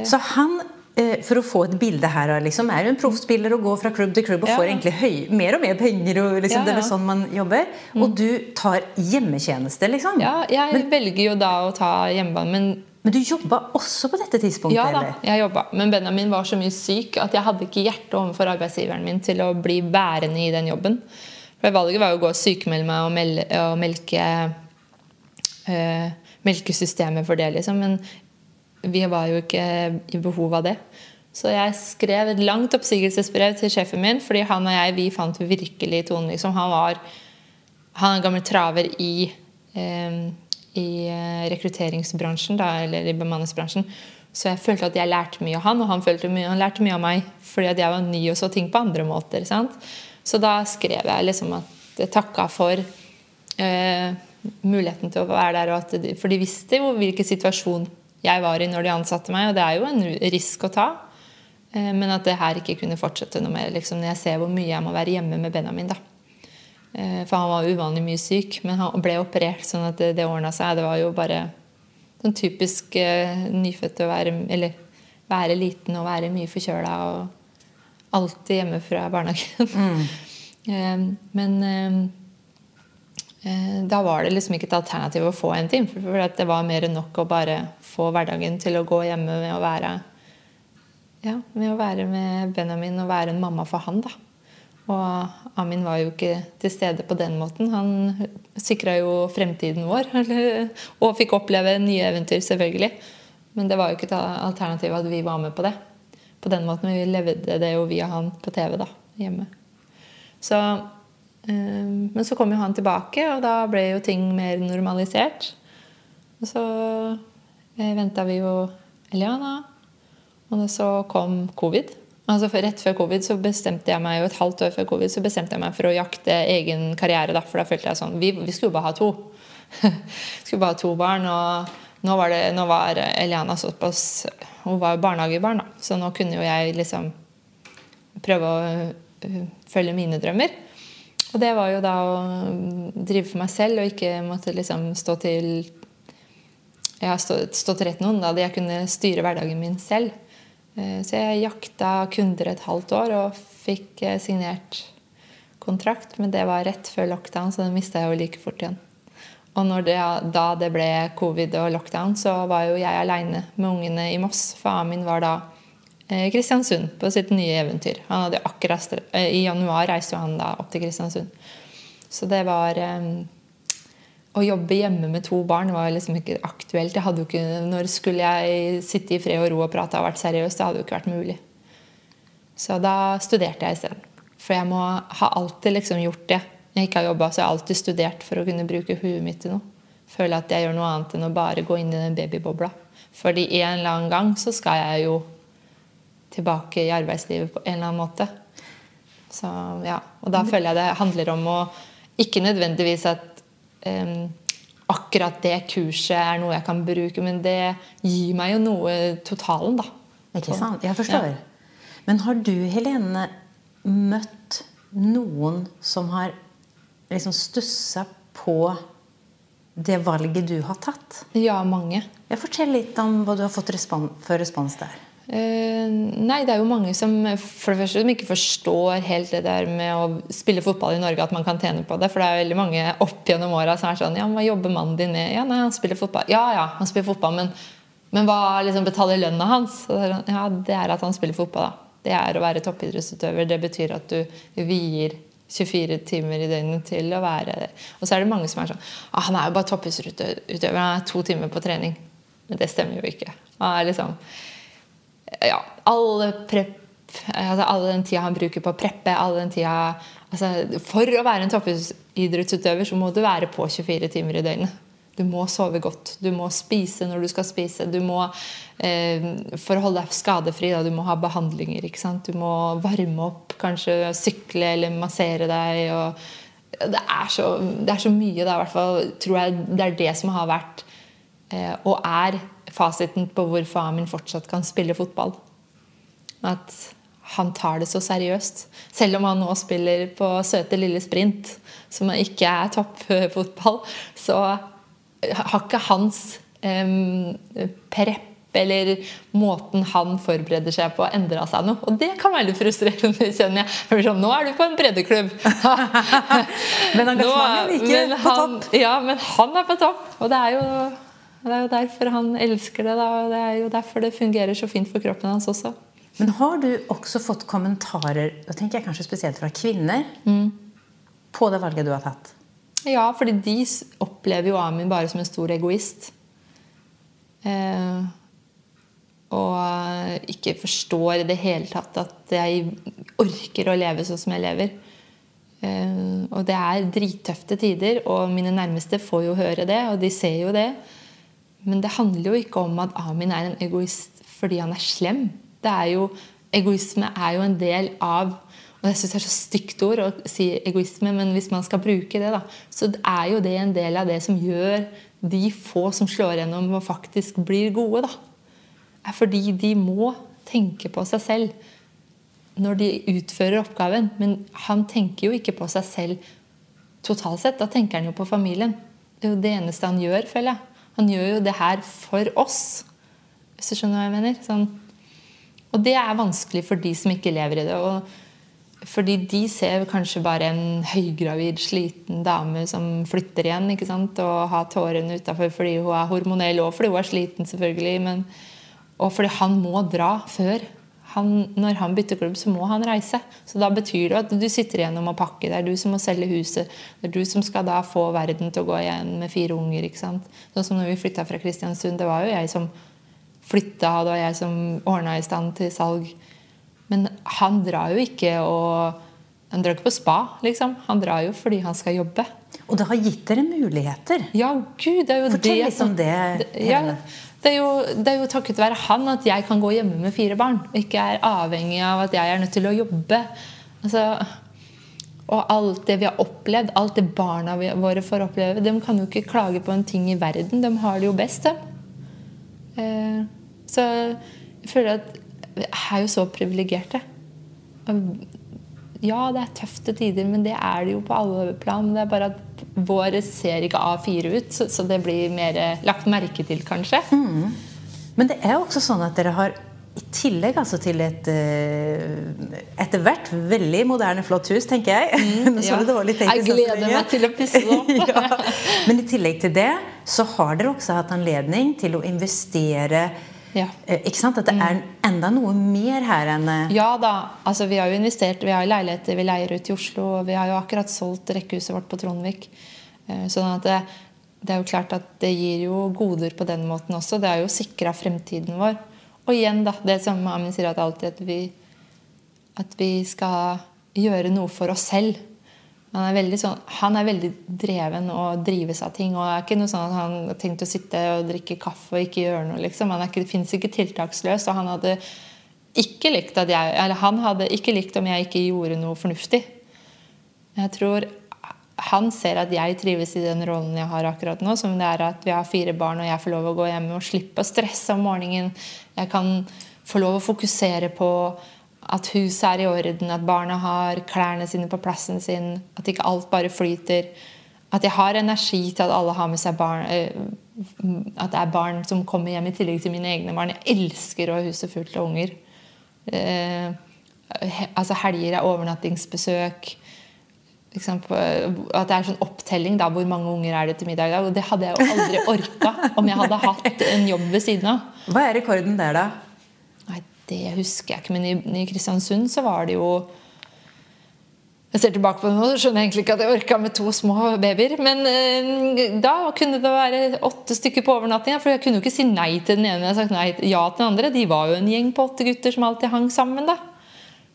[SPEAKER 3] Så han, for å få et bilde her, liksom, er du en proffspiller og går fra klubb til klubb og
[SPEAKER 2] Ja.
[SPEAKER 3] får egentlig høy, mer og mer penger. og liksom,
[SPEAKER 2] Ja,
[SPEAKER 3] Det er vel sånn man jobber. Og du tar hjemmetjeneste, liksom.
[SPEAKER 2] Ja, jeg velger jo da å ta hjemmebane, men
[SPEAKER 3] Men du jobba også på dette tidspunktet?
[SPEAKER 2] Ja da, jeg jobba. Men Benjamin var så mye syk at jeg hadde ikke hjerte overfor arbeidsgiveren min til å bli værende i den jobben. For Valget var jo å gå og sykemelde meg og, mel og melke øh, melkesystemet for det, liksom. Men vi var jo ikke i behov av det. Så jeg skrev et langt oppsigelsesbrev til sjefen min, fordi han og jeg vi fant virkelig tonen. Liksom. Han var han er en gammel traver i, eh, i eh, rekrutteringsbransjen, da, eller i bemanningsbransjen. Så jeg følte at jeg lærte mye av han, og han, mye, han lærte mye av meg. Fordi at jeg var ny og så ting på andre måter. Sant? Så da skrev jeg liksom at jeg takka for eh, muligheten til å være der. Og at for de visste jo hvilken situasjon jeg var i når de ansatte meg, og det er jo en risk å ta. Eh, men at det her ikke kunne fortsette noe mer. Liksom, når jeg ser hvor mye jeg må være hjemme med Benjamin. da. Eh, For han var uvanlig mye syk, men han ble operert sånn at det, det ordna seg. Det var jo bare sånn typisk eh, nyfødt å være Eller være liten og være mye forkjøla og alltid hjemme fra barnehagen. Mm. men da var det liksom ikke et alternativ å få en time. For det var mer enn nok å bare få hverdagen til å gå hjemme med å være ja, med å være med Benjamin og være en mamma for han. da. Og Amin var jo ikke til stede på den måten. Han sikra jo fremtiden vår. Og fikk oppleve nye eventyr, selvfølgelig. Men det var jo ikke et alternativ at vi var med på det. På den måten vi levde det jo via han på TV da, hjemme. Så, men så kom jo han tilbake, og da ble jo ting mer normalisert. Og så eh, venta vi jo Eliana, og så kom covid. Altså Rett før covid så bestemte jeg meg jo et halvt år før covid så bestemte jeg meg for å jakte egen karriere. Da, for da følte jeg sånn Vi, vi skulle bare ha to. skulle bare ha to barn. og nå var, det, nå var Eliana såpass Hun var jo barnehagebarn, da. Så nå kunne jo jeg liksom prøve å uh, følge mine drømmer. Og det var jo da å drive for meg selv og ikke måtte liksom stå til ja, stå, stå til rett noen. Da jeg kunne styre hverdagen min selv. Uh, så jeg jakta kunder et halvt år og fikk uh, signert kontrakt. Men det var rett før lockdown, så den mista jeg jo like fort igjen. Og det, da det ble covid og lockdown, så var jo jeg aleine med ungene i Moss. Faren min var da eh, Kristiansund på sitt nye eventyr. Han hadde akkurat, eh, I januar reiste han da opp til Kristiansund. Så det var um, Å jobbe hjemme med to barn var liksom ikke aktuelt. Ikke, når skulle jeg sitte i fred og ro og prate og vært seriøs? Det hadde jo ikke vært mulig. Så da studerte jeg isteden. For jeg må ha alltid liksom gjort det jeg ikke har jobba, så jeg har alltid studert for å kunne bruke huet mitt til noe. Føler at jeg gjør noe annet enn å bare gå inn i den babybobla. Fordi en eller annen gang så skal jeg jo tilbake i arbeidslivet på en eller annen måte. Så, ja. Og da føler jeg det handler om å Ikke nødvendigvis at um, akkurat det kurset er noe jeg kan bruke, men det gir meg jo noe totalen, da.
[SPEAKER 3] Ikke sant? Jeg forstår. Ja. Men har du, Helene, møtt noen som har liksom stussa på det valget du har tatt?
[SPEAKER 2] Ja, mange.
[SPEAKER 3] Jeg Fortell litt om hva du har fått respons, for respons der.
[SPEAKER 2] Uh, nei, det er jo mange som for det første som ikke forstår helt det der med å spille fotball i Norge, at man kan tjene på det. For det er veldig mange opp gjennom åra som er sånn Ja, hva jobber mannen din med? Ja, nei, han spiller fotball. Ja, ja, han spiller fotball, men, men hva liksom betaler lønna hans? Sånn, ja, det er at han spiller fotball, da. Det er å være toppidrettsutøver. Det betyr at du vier 24 timer i døgnet til å være Og så er det mange som er sånn ah, 'Han er jo bare toppidrettsutøver. Han er to timer på trening.' Men det stemmer jo ikke. Han er liksom Ja, alle prep altså All den tida han bruker på å preppe, all den tida altså, For å være en toppidrettsutøver så må du være på 24 timer i døgnet. Du må sove godt. Du må spise når du skal spise. Du må, eh, for å holde deg skadefri, da, du må ha behandlinger. Du må varme opp, kanskje sykle eller massere deg. det, er så, det, er så, mye. Da, hvert fall, tror jeg det er det som har vært eh, og er fasiten på hvorfor Amin fortsatt kan spille fotball. At han tar det så seriøst. Selv om han nå spiller på søte lille sprint, som ikke er toppfotball, så har ikke hans um, prepp eller måten han forbereder seg på, endra seg noe. Og det kan være litt frustrerende, kjenner jeg. For sånn, nå er du på en breddeklubb.
[SPEAKER 3] men engasjementet ikke men på topp.
[SPEAKER 2] Ja, men han er på topp. Og det er jo, det er jo derfor han elsker det. Da. Og det er jo derfor det fungerer så fint for kroppen hans også.
[SPEAKER 3] Men har du også fått kommentarer, da tenker jeg kanskje spesielt fra kvinner, mm. på det valget du har tatt?
[SPEAKER 2] Ja, fordi de opplever jo Amin bare som en stor egoist. Eh, og ikke forstår i det hele tatt at jeg orker å leve sånn som jeg lever. Eh, og det er drittøfte tider, og mine nærmeste får jo høre det, og de ser jo det. Men det handler jo ikke om at Amin er en egoist fordi han er slem. Det er jo, egoisme er jo en del av og jeg synes Det er så stygt ord å si egoisme, men hvis man skal bruke det, da, så er jo det en del av det som gjør de få som slår gjennom og faktisk blir gode. da, er fordi de må tenke på seg selv når de utfører oppgaven. Men han tenker jo ikke på seg selv totalt sett. Da tenker han jo på familien. Det er jo det eneste han gjør, føler jeg. Han gjør jo det her for oss. Hvis du skjønner hva jeg mener? Sånn. Og det er vanskelig for de som ikke lever i det. Og fordi de ser kanskje bare en høygravid, sliten dame som flytter igjen ikke sant? og har tårene utafor fordi hun er hormonell, og fordi hun er sliten, selvfølgelig. Men, og fordi han må dra før. Han, når han bytter klubb, så må han reise. Så da betyr det at du sitter igjen og må pakke. Det er du som må selge huset. Det er du som skal da få verden til å gå igjen med fire unger. ikke sant? Sånn som når vi flytta fra Kristiansund. Det var jo jeg som flytta, det var jeg som ordna i stand til salg. Men han drar jo ikke og han drar ikke på spa, liksom. Han drar jo fordi han skal jobbe.
[SPEAKER 3] Og det har gitt dere muligheter.
[SPEAKER 2] Ja, gud, det er jo
[SPEAKER 3] Fortell
[SPEAKER 2] det
[SPEAKER 3] litt om det.
[SPEAKER 2] ja,
[SPEAKER 3] Helene.
[SPEAKER 2] Det, er jo, det er jo takket være han at jeg kan gå hjemme med fire barn. Og ikke er avhengig av at jeg er nødt til å jobbe. Altså, og alt det vi har opplevd, alt det barna våre får oppleve De kan jo ikke klage på en ting i verden. De har det jo best, dem. Eh, så jeg føler at vi er jo så privilegerte. Ja, det er tøfte tider, men det er det jo på alle plan. Det er bare at våre ser ikke A4 ut, så, så det blir mer eh, lagt merke til, kanskje.
[SPEAKER 3] Men det er også sånn at dere har i tillegg altså til et eh, etter hvert veldig moderne, flott hus, tenker jeg. Mm,
[SPEAKER 2] ja.
[SPEAKER 3] det dårlig tenker
[SPEAKER 2] Jeg
[SPEAKER 3] sånn
[SPEAKER 2] gleder meg til å pusse det opp.
[SPEAKER 3] ja. Men i tillegg til det så har dere også hatt anledning til å investere
[SPEAKER 2] Ja.
[SPEAKER 3] eh, Ikke sant? At det er enda noe mer her enn eh,
[SPEAKER 2] Ja da. altså Vi har jo investert, vi har leiligheter vi leier ut i Oslo. Og vi har jo akkurat solgt rekkehuset vårt på Trondvik. Eh, Sånn at det, det er jo klart at det gir jo goder på den måten også. Det er jo sikra fremtiden vår. Og igjen, da, det som Amin sier at alltid at vi, at vi skal gjøre noe for oss selv. Han er veldig, sånn, han er veldig dreven og drives av ting. og Det er ikke noe sånn at han har tenkt å sitte og drikke kaffe og ikke gjøre noe. liksom. Han finnes ikke tiltaksløs. og han hadde ikke likt at jeg, eller han hadde ikke likt om jeg ikke gjorde noe fornuftig. Jeg tror han ser at jeg trives i den rollen jeg har akkurat nå, som det er at vi har fire barn og jeg får lov å gå hjemme og slippe å stresse om morgenen. Jeg kan få lov å fokusere på at huset er i orden, at barna har klærne sine på plassen sin, at ikke alt bare flyter. At jeg har energi til at alle har med seg barn. eh, At det er barn som kommer hjem i tillegg til mine egne barn. Jeg elsker å ha huset fullt av unger. Eh, altså Helger er overnattingsbesøk. At det er sånn opptelling da, hvor mange unger er det til middag. i og Det hadde jeg jo aldri orka om jeg hadde hatt en jobb ved siden av.
[SPEAKER 3] Hva er rekorden der, da?
[SPEAKER 2] Det husker jeg ikke, men i, i Kristiansund så var det jo Jeg ser tilbake på det nå, så skjønner jeg egentlig ikke at jeg orka med to små babyer. Men eh, da kunne det være åtte stykker på overnatting. For jeg kunne jo ikke si nei til den ene. Jeg sagt nei, ja til den andre. De var jo en gjeng på åtte gutter som alltid hang sammen. da.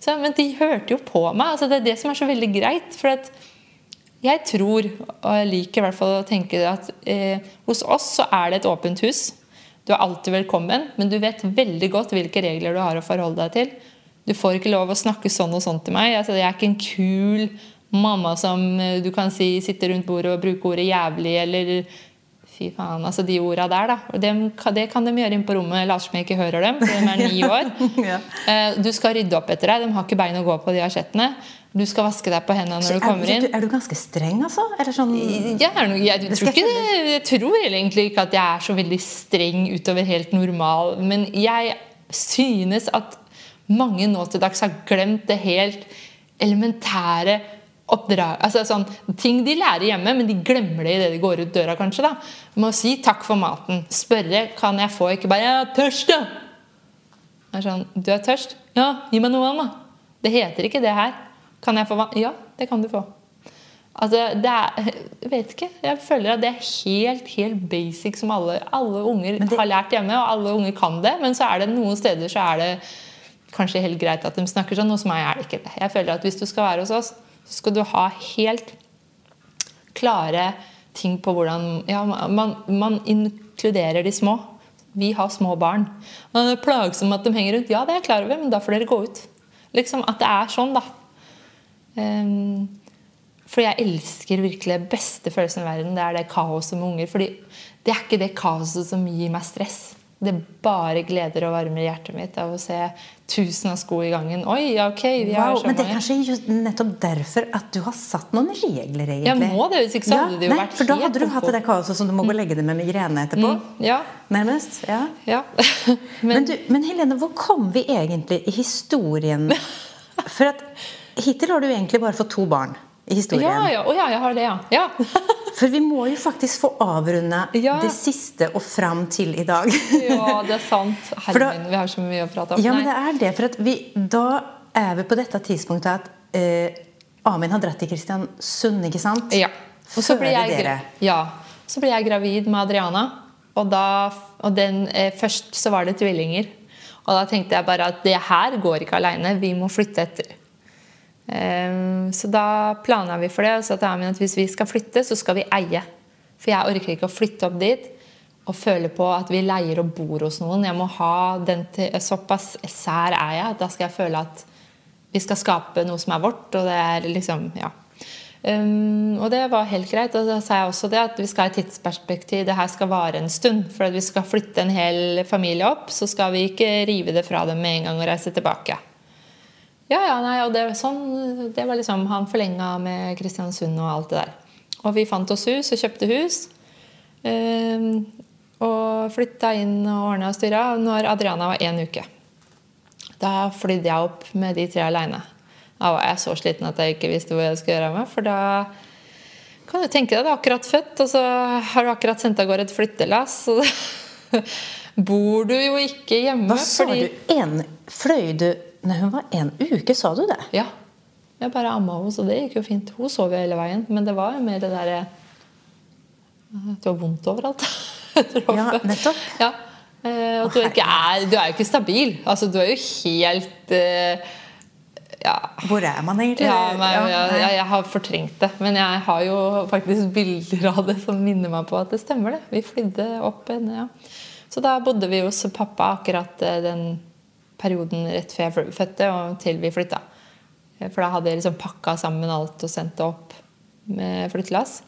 [SPEAKER 2] Så, men de hørte jo på meg. altså Det er det som er så veldig greit. for at jeg tror, og jeg liker i hvert fall å tenke det, at eh, hos oss så er det et åpent hus. Du er alltid velkommen, men du vet veldig godt hvilke regler du har å forholde deg til. Du får ikke lov å snakke sånn og sånn til meg. Altså, jeg er ikke en kul mamma som eh, du kan si sitter rundt bordet og bruker ordet 'jævlig' eller Fy faen, altså de orda der, da. Og det, det kan de gjøre inn på rommet. Later som jeg ikke hører dem, for de er ni år.
[SPEAKER 3] Ja.
[SPEAKER 2] Eh, Du skal rydde opp etter deg. De har ikke bein å gå på, de asjettene. Du skal vaske deg på hendene når du kommer
[SPEAKER 3] er,
[SPEAKER 2] inn.
[SPEAKER 3] er du ganske streng, altså? Eller sånn
[SPEAKER 2] Jeg, noe, jeg,
[SPEAKER 3] Det
[SPEAKER 2] tror ikke jeg tror egentlig ikke at jeg er så veldig streng utover helt normal. Men jeg synes at mange nå til dags har glemt det helt elementære oppdrag, altså sånn, ting de lærer hjemme, men de glemmer det idet de går ut døra. kanskje da. Med å si takk for maten. Spørre kan jeg få, ikke bare 'jeg er tørst', da. Er sånn, Du er tørst? Ja, gi meg noe vann, da. Det heter ikke det her. Kan jeg få vann? Ja, det kan du få. Altså, det er, jeg vet ikke. Jeg føler at det er helt helt basic som alle, alle unger
[SPEAKER 3] det-
[SPEAKER 2] har lært hjemme, og alle unger kan det. Men så er det noen steder så er det kanskje helt greit at de snakker sånn. Hos meg er det ikke det. Jeg føler at Hvis du skal være hos oss, så skal du ha helt klare ting på hvordan ja, man, man inkluderer de små. Vi har små barn. Og det er plagsomt at de henger rundt. Ja, det er jeg klar over, men da får dere gå ut. Liksom At det er sånn, da. Ehm, for jeg elsker virkelig beste følelsen i verden. Det er det kaoset med unger. Fordi det er ikke det kaoset som gir meg stress. Det bare gleder og varmer hjertet mitt av å se tusen av sko i gangen. Oi, ok, vi har
[SPEAKER 3] Wow,
[SPEAKER 2] så
[SPEAKER 3] men det er kanskje just nettopp derfor at du har satt noen regler, egentlig.
[SPEAKER 2] Ja, må det, hvis ikke så hadde det jo
[SPEAKER 3] nei,
[SPEAKER 2] vært
[SPEAKER 3] For da hadde du hatt det kaoset som du må gå og legge deg med migrene etterpå.
[SPEAKER 2] Ja,
[SPEAKER 3] Nærmest. ja.
[SPEAKER 2] ja.
[SPEAKER 3] Men, du, men Helene, hvor kom vi egentlig i historien? For at hittil har du egentlig bare fått to barn i historien.
[SPEAKER 2] Ja, ja. oh, ja, jeg har det, ja. ja.
[SPEAKER 3] For vi må jo faktisk få avrunde
[SPEAKER 2] Ja.
[SPEAKER 3] det siste og fram til i dag.
[SPEAKER 2] ja, det er sant.
[SPEAKER 3] Herre
[SPEAKER 2] min, vi har så mye å prate om.
[SPEAKER 3] Ja, men det er det. For at vi, da er vi på dette tidspunktet at eh, Amin har dratt til Kristiansund, ikke sant?
[SPEAKER 2] Ja. Og så blir jeg,
[SPEAKER 3] dere.
[SPEAKER 2] ja. Så blir jeg gravid med Adriana. Og, da, og den, eh, først så var det tvillinger. Og da tenkte jeg bare at det her går ikke aleine. Vi må flytte etter. Ehm, så da planla vi for det. Og sa til Amin at hvis vi skal flytte, så skal vi eie. For jeg orker ikke å flytte opp dit og føle på at vi leier og bor hos noen. Jeg må ha den til, Såpass sær er jeg da skal jeg føle at vi skal skape noe som er vårt. Og det er liksom, ja. Um, og det var helt greit. Og da sa jeg også det at vi skal ha et tidsperspektiv. Det her skal vare en stund. For at vi skal flytte en hel familie opp, så skal vi ikke rive det fra dem med en gang og reise tilbake. Ja, ja, nei, og det, sånn, det var liksom Han forlenga med Kristiansund og alt det der. Og vi fant oss hus og kjøpte hus. Eh, og flytta inn og ordna og styra når Adriana var én uke. Da flydde jeg opp med de tre aleine. Da var jeg så sliten at jeg ikke visste hvor jeg skulle gjøre av meg. For da kan du tenke deg, du er akkurat født, og så har du akkurat sendt av gårde et flyttelass. Og da bor du jo ikke hjemme.
[SPEAKER 3] Hva sa
[SPEAKER 2] fordi-
[SPEAKER 3] du? En, fløy du Nei, hun var en uke, sa du det?
[SPEAKER 2] Ja. Jeg bare amma henne, så det gikk jo fint. Hun sov jo hele veien. Men det var jo mer det derre At du har vondt overalt.
[SPEAKER 3] Ja, nettopp.
[SPEAKER 2] Ja. Eh, at du, ikke er, du er jo ikke stabil. Altså, du er jo helt eh, Ja.
[SPEAKER 3] Hvor er man egentlig?
[SPEAKER 2] Ja, men,
[SPEAKER 3] Ja,
[SPEAKER 2] jeg, jeg har fortrengt det. Men jeg har jo faktisk bilder av det som minner meg på at det stemmer. det. Vi flydde opp en, ja. Så da bodde vi hos pappa akkurat eh, den perioden rett før jeg fødte og til vi flytta. Eh, For da hadde jeg liksom pakka sammen alt og sendt det opp med flyttelass.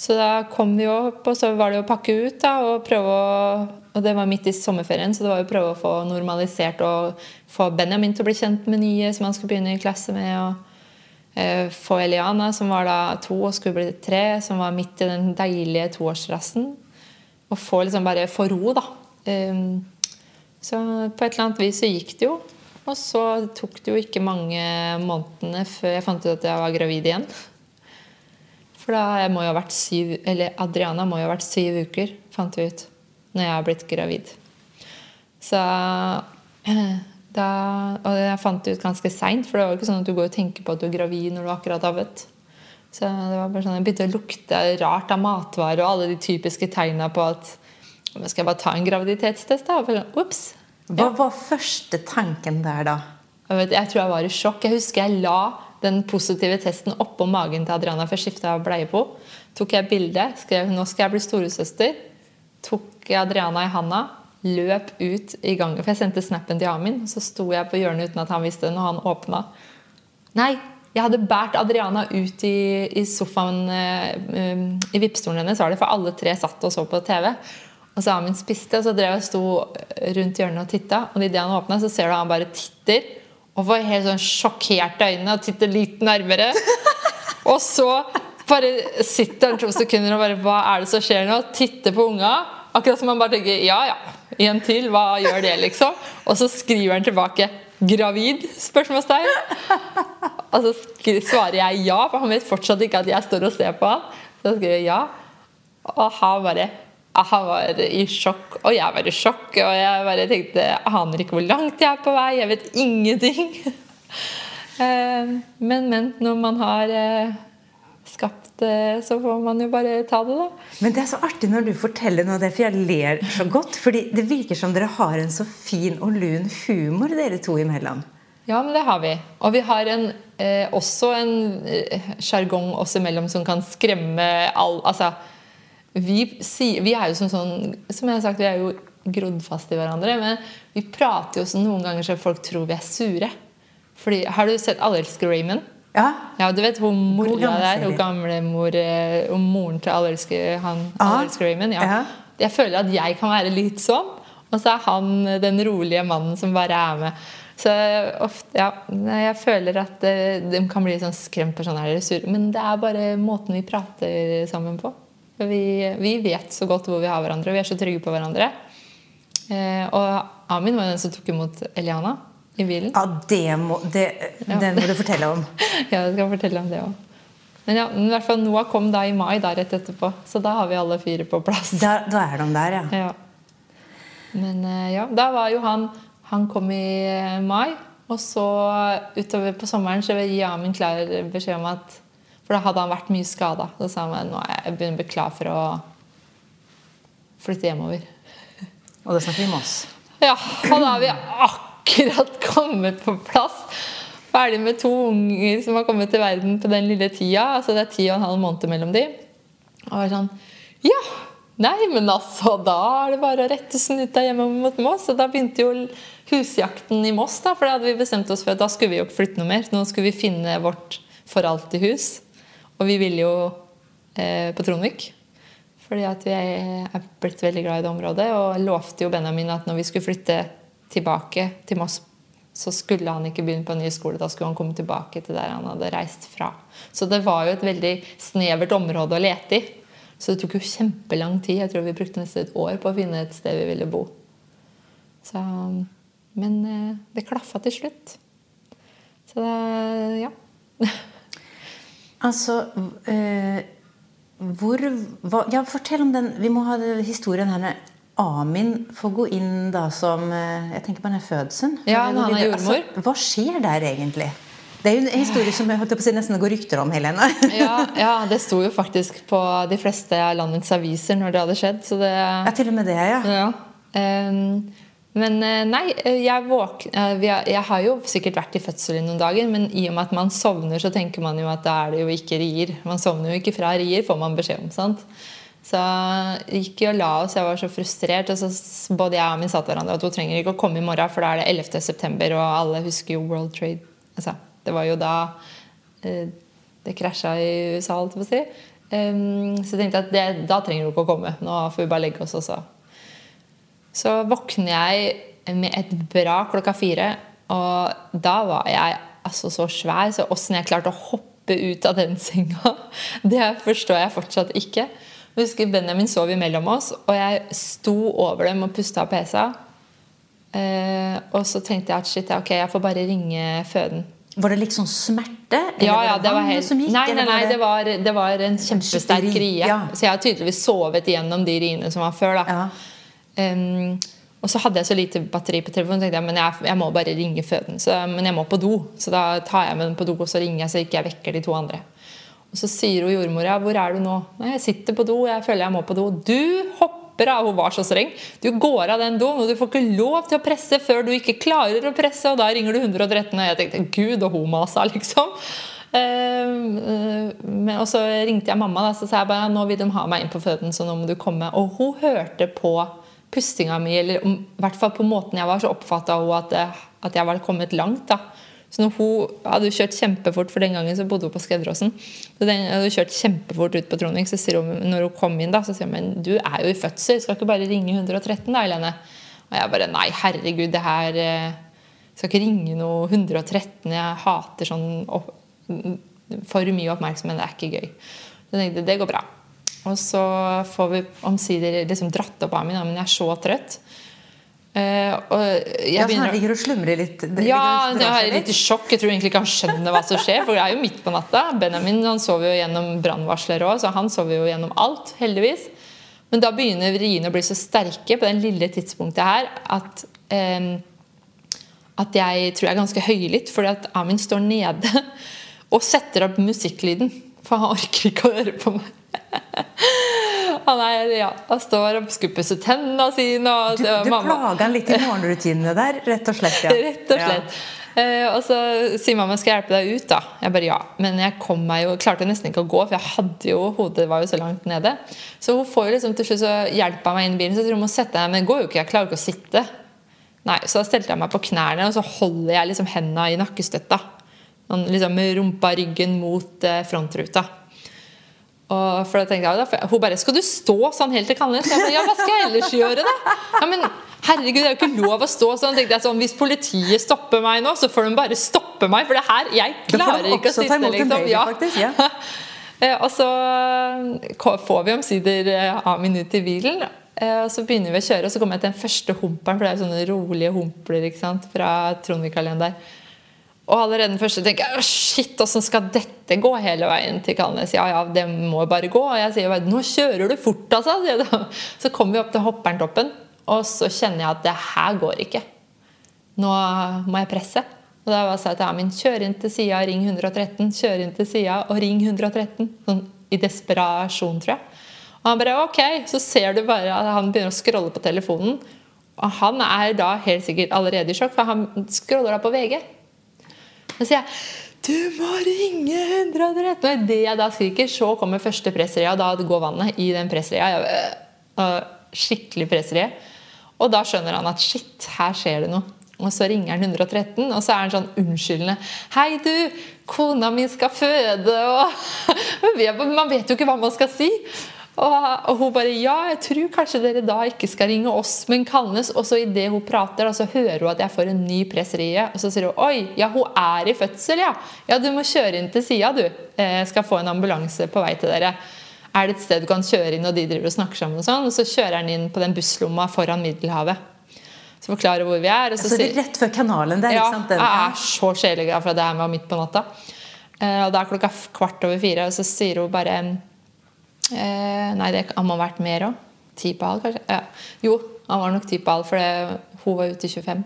[SPEAKER 2] Så da kom vi opp, og så var det å pakke ut da, og prøve å Og det var midt i sommerferien, så det var jo å prøve å få normalisert og få Benjamin til å bli kjent med nye som han skulle begynne i klasse med. og eh, Få Eliana, som var da to og skulle bli tre, som var midt i den deilige toårsrassen. Og få liksom bare få ro, da. Um, så på et eller annet vis så gikk det jo. Og så tok det jo ikke mange månedene før jeg fant ut at jeg var gravid igjen. For da må jo ha vært syv, eller Adriana må jo ha vært syv uker, fant vi ut, når jeg har blitt gravid. Så da, Og jeg fant det ut ganske seint, for det var jo ikke sånn at du går og tenker på at du er gravid når du akkurat har født. Så det var bare sånn, Jeg begynte å lukte rart av matvarer og alle de typiske tegna på at Skal jeg bare ta en graviditetstest, da? Ops.
[SPEAKER 3] Hva var første tanken der, da?
[SPEAKER 2] Jeg, vet, jeg tror jeg var i sjokk. Jeg husker jeg la den positive testen oppå magen til Adriana før skifta bleie på. Tok jeg bilde, skrev 'nå skal jeg bli storesøster'. Tok jeg Adriana i handa, løp ut i gangen. For jeg sendte snappen til Amin, og så sto jeg på hjørnet uten at han visste det når han åpna. Nei, jeg hadde båret Adriana ut i, i sofaen eh, um, i vippestolen hennes, var det, for alle tre satt og så på TV. Og så Amin spiste, og så drev jeg og sto rundt hjørnet og titta. Og idet han åpna, så ser du han bare titter. Og får helt sånn sjokkerte øyne og titter litt nærmere. Og så bare sitter han to sekunder og bare Hva er det som skjer nå? Titter på unga. Akkurat som han bare tenker Ja ja, en til. Hva gjør det, liksom? Og så skriver han tilbake 'Gravid?' spørsmålstegn. Og så svarer jeg ja, for han vet fortsatt ikke at jeg står og ser på han. Så skriver jeg ja. Og han bare han var i sjokk, og jeg var i sjokk. Og jeg bare tenkte jeg aner ikke hvor langt jeg er på vei. Jeg vet ingenting. Eh, Men, men, når man har eh, skapt det, så får man jo bare ta det, da.
[SPEAKER 3] Men det er så artig når du forteller noe, det, for jeg ler så godt. fordi det virker som dere har en så fin og lun humor, dere to imellom.
[SPEAKER 2] Ja, men det har vi. Og vi har en, eh, også en eh, sjargong oss imellom som kan skremme all Altså, vi, sier- vi er jo som sånn Som jeg har sagt, vi er jo grodd fast i hverandre. Men vi prater jo sånn noen ganger så folk tror vi er sure. Fordi, Har du sett Alle elsker Raymond?
[SPEAKER 3] Ja,
[SPEAKER 2] Ja, du vet hun mora der, hun gamlemor eh, og moren til Alle elsker, han, Alle elsker Raymond. Ja.
[SPEAKER 3] Ja.
[SPEAKER 2] Jeg føler at jeg kan være litt sånn. Og så er han den rolige mannen som bare er med. Så ofte, ja, jeg føler at eh, de kan bli sånn skremt på sånn er dere sure. Men det er bare måten vi prater sammen på. Vi, vi vet så godt hvor vi har hverandre, og vi er så trygge på hverandre. Eh, og Amin var jo den som tok imot Eliana i bilen.
[SPEAKER 3] Ja, det må, det, Den må du fortelle om.
[SPEAKER 2] ja, jeg skal fortelle om det òg. Men ja, i hvert fall Noah kom da i mai da rett etterpå, så da har vi alle fire på plass.
[SPEAKER 3] Da, da er de der, ja.
[SPEAKER 2] ja. Men eh, ja, da var jo han Han kom i eh, mai, og så utover på sommeren så gir Amin klar beskjed om at For da hadde han vært mye skada. Da sa han nå er jeg begynner å klar for å flytte hjemover.
[SPEAKER 3] Og det snakker vi med oss.
[SPEAKER 2] Ja, og da har vi akkurat kommet på plass. Ferdig med to unger som har kommet til verden på den lille tida. Altså det er ti og en halv måned mellom de. Og jeg var sånn Ja! Nei, men altså, da er det bare å rette snuta hjemme mot Moss. Og da begynte jo husjakten i Moss, da, for da hadde vi bestemt oss for at da skulle vi jo ikke flytte noe mer. Nå skulle vi finne vårt for alltid hus. Og vi ville jo eh, på Tronvik. Fordi at vi er blitt veldig glad i det området. Og lovte jo Benjamin at når vi skulle flytte tilbake til Moss, så skulle han ikke begynne på en ny skole. Da skulle han komme tilbake til der han hadde reist fra. Så det var jo et veldig snevert område å lete i. Så det tok jo kjempelang tid. Jeg tror vi brukte nesten et år på å finne et sted vi ville bo. Så, men eh, det klaffa til slutt. Så det ja.
[SPEAKER 3] altså eh, hvor hva, Ja, fortell om den Vi må ha historien her Amin får gå inn da som eh, Jeg tenker på den fødselen.
[SPEAKER 2] Ja, han er jordmor.
[SPEAKER 3] Altså, hva skjer der egentlig? Det er jo en historie som jeg holdt på å si nesten går rykter om, Helene.
[SPEAKER 2] ja, ja, det sto jo faktisk på de fleste av landets aviser når det hadde skjedd. Så det,
[SPEAKER 3] ja, til og med det, ja.
[SPEAKER 2] ja. Um, men nei, jeg, våk, jeg har jo sikkert vært i fødsel i noen dager, men i og med at man sovner, så tenker man jo at da er det jo ikke rier. Man sovner jo ikke fra rier, får man beskjed om. sant? Så jeg gikk og la oss, jeg var så frustrert. og så Både jeg og min sa til hverandre at hun trenger ikke å komme i morgen, for da er det 11. september, og alle husker jo World Trade. Altså, det var jo da eh, det krasja i USA, holdt jeg på å si. Um, så jeg tenkte at det, da trenger du ikke å komme. Nå får vi bare legge oss også. Så våkner jeg med et bra klokka fire, og da var jeg altså så svær, så åssen jeg klarte å hoppe ut av den senga, det forstår jeg fortsatt ikke. Jeg husker Benjamin sov imellom oss, og jeg sto over dem og pusta av pesa. Eh, og så tenkte jeg at shit, ok, jeg får bare ringe føden.
[SPEAKER 3] Var det liksom smerte?
[SPEAKER 2] Eller ja, ja, det var helt, som gikk, nei, nei, nei det, var, det var en kjempesterk rie. Ja. Så jeg har tydeligvis sovet gjennom de riene som var før. da. Ja. Um, og så hadde jeg så lite batteri på telefonen, tenkte jeg, men jeg, jeg må bare ringe føden. Så, men jeg må på do, så da tar jeg med den på do og så ringer jeg så ikke jeg vekker de to andre. Og så sier hun jordmora, 'Hvor er du nå?' 'Nei, jeg sitter på do. Jeg føler jeg må på do.' 'Du hopper av!' Hun var så streng. 'Du går av den doen, og du får ikke lov til å presse før du ikke klarer å presse.' Og da ringer du 113. Og jeg tenkte 'Gud, og hun masa', liksom. Uh, og så ringte jeg mamma da, så sa jeg bare, nå vil de ha meg inn på føden, så nå må du komme. Og hun hørte på pustinga mi, eller i hvert fall på måten jeg var, så oppfatta hun at, at, jeg var kommet langt. da så når hun hadde kjørt kjempefort, for den gangen så bodde hun på Skredderåsen så den hadde kjørt kjempefort ut på Trondheim, så sier hun, når hun kom inn, da, så sier hun men du er jo i fødsel, skal ikke bare ringe 113 da, Helene? Og jeg bare nei, herregud, det her Jeg eh, skal ikke ringe noe 113. Jeg hater sånn for mye oppmerksomhet. Det er ikke gøy. Så jeg tenkte det går bra. Og så får vi omsider liksom dratt opp av meg, men jeg er så trøtt.
[SPEAKER 3] Uh, og jeg ja, begynner... Han ligger og slumrer litt?
[SPEAKER 2] Ja, jeg er litt i sjokk. Jeg tror egentlig ikke han skjønner hva som skjer. For det er jo midt på natta. Benjamin han sover jo gjennom brannvarsler òg, så han sover jo gjennom alt, heldigvis. Men da begynner riene å bli så sterke på den lille tidspunktet her at, um, at jeg tror jeg er ganske høylytt, fordi at Amin står nede og setter opp musikklyden. For han orker ikke å høre på meg. Han, er, ja, han står og skupper seg tennene sine.
[SPEAKER 3] Og, du du plager han litt i morgenrutinene der, rett og slett?
[SPEAKER 2] Ja. Rett og slett. Ja. Uh, og så sier mamma skal jeg hjelpe deg ut. da Jeg bare ja Men jeg kom meg jo, klarte nesten ikke å gå, for jeg hadde jo hodet var jo så langt nede. Så hun får jo liksom til slutt så hjelper meg inn i bilen. Så tror hun må sette deg Men det går jo ikke, jeg klarer ikke å sitte. Nei, Så da stelte jeg meg på knærne, og så holder jeg liksom hendene i nakkestøtta. Sånn, liksom rumpa ryggen mot uh, frontruta. Og for da tenkte jeg, Hun bare 'Skal du stå sånn helt til Kalnes?' Jeg bare, ja, hva skal jeg ellers gjøre, da? Ja, men Herregud, det er jo ikke lov å stå sånn. tenkte jeg sånn, Hvis politiet stopper meg nå, så får de bare stoppe meg. For det her, jeg
[SPEAKER 3] Da
[SPEAKER 2] klarer ikke å sitte, liksom.
[SPEAKER 3] baby,
[SPEAKER 2] Ja.
[SPEAKER 3] faktisk, ja.
[SPEAKER 2] Eh, Og så får vi omsider av Amin ut i bilen. eh, Og så begynner vi å kjøre, og så kommer jeg til den første humperen. For det er jo sånne rolige humpler ikke sant, fra Trondvik-kalenderen. der. Og allerede den første tenker jeg shit, åssen skal dette gå hele veien til Kalnes? Ja ja, det må bare gå. Og jeg sier bare nå kjører du fort, altså. Så kommer vi opp til Hopperntoppen, og så kjenner jeg at det her går ikke. Nå må jeg presse. Og da sa jeg til Amin kjør inn til sida, ring 113. Kjør inn til sida og ring 113. Sånn i desperasjon, tror jeg. Og han bare ok, så ser du bare at han begynner å scrolle på telefonen. Og han er da helt sikkert allerede i sjokk, for han scroller da på VG. Så sier jeg du må ringe 113. Og idet jeg da skriker, så kommer første pressreia. Da går vannet i den pressreia. Øh, skikkelig pressreie. Og da skjønner han at shit, her skjer det noe. Og så ringer han 113, og så er han sånn unnskyldende. 'Hei, du, kona mi skal føde', og Man vet jo ikke hva man skal si. Og, og hun bare 'Ja, jeg tror kanskje dere da ikke skal ringe oss, men Kalnes'. Og så idet hun prater, da, så hører hun at jeg får en ny presserie, Og så sier hun 'Oi, ja, hun er i fødsel, ja'. Ja, du må kjøre inn til sida, du. Eh, skal få en ambulanse på vei til dere. Er det et sted du kan kjøre inn, og de driver og snakker sammen og sånn? Og så kjører han inn på den busslomma foran Middelhavet. Så forklarer hvor vi er. Og så
[SPEAKER 3] Så det er rett før kanalen der,
[SPEAKER 2] ja,
[SPEAKER 3] ikke sant? Den,
[SPEAKER 2] jeg er så sjeleglad for at det her var midt på natta. Eh, og det er klokka kvart over fire, og så sier hun bare eh, Nei, det han må ha vært mer òg. Ti på halv, kanskje? Ja. Jo, han var nok ti på halv, for hun var ute i 25.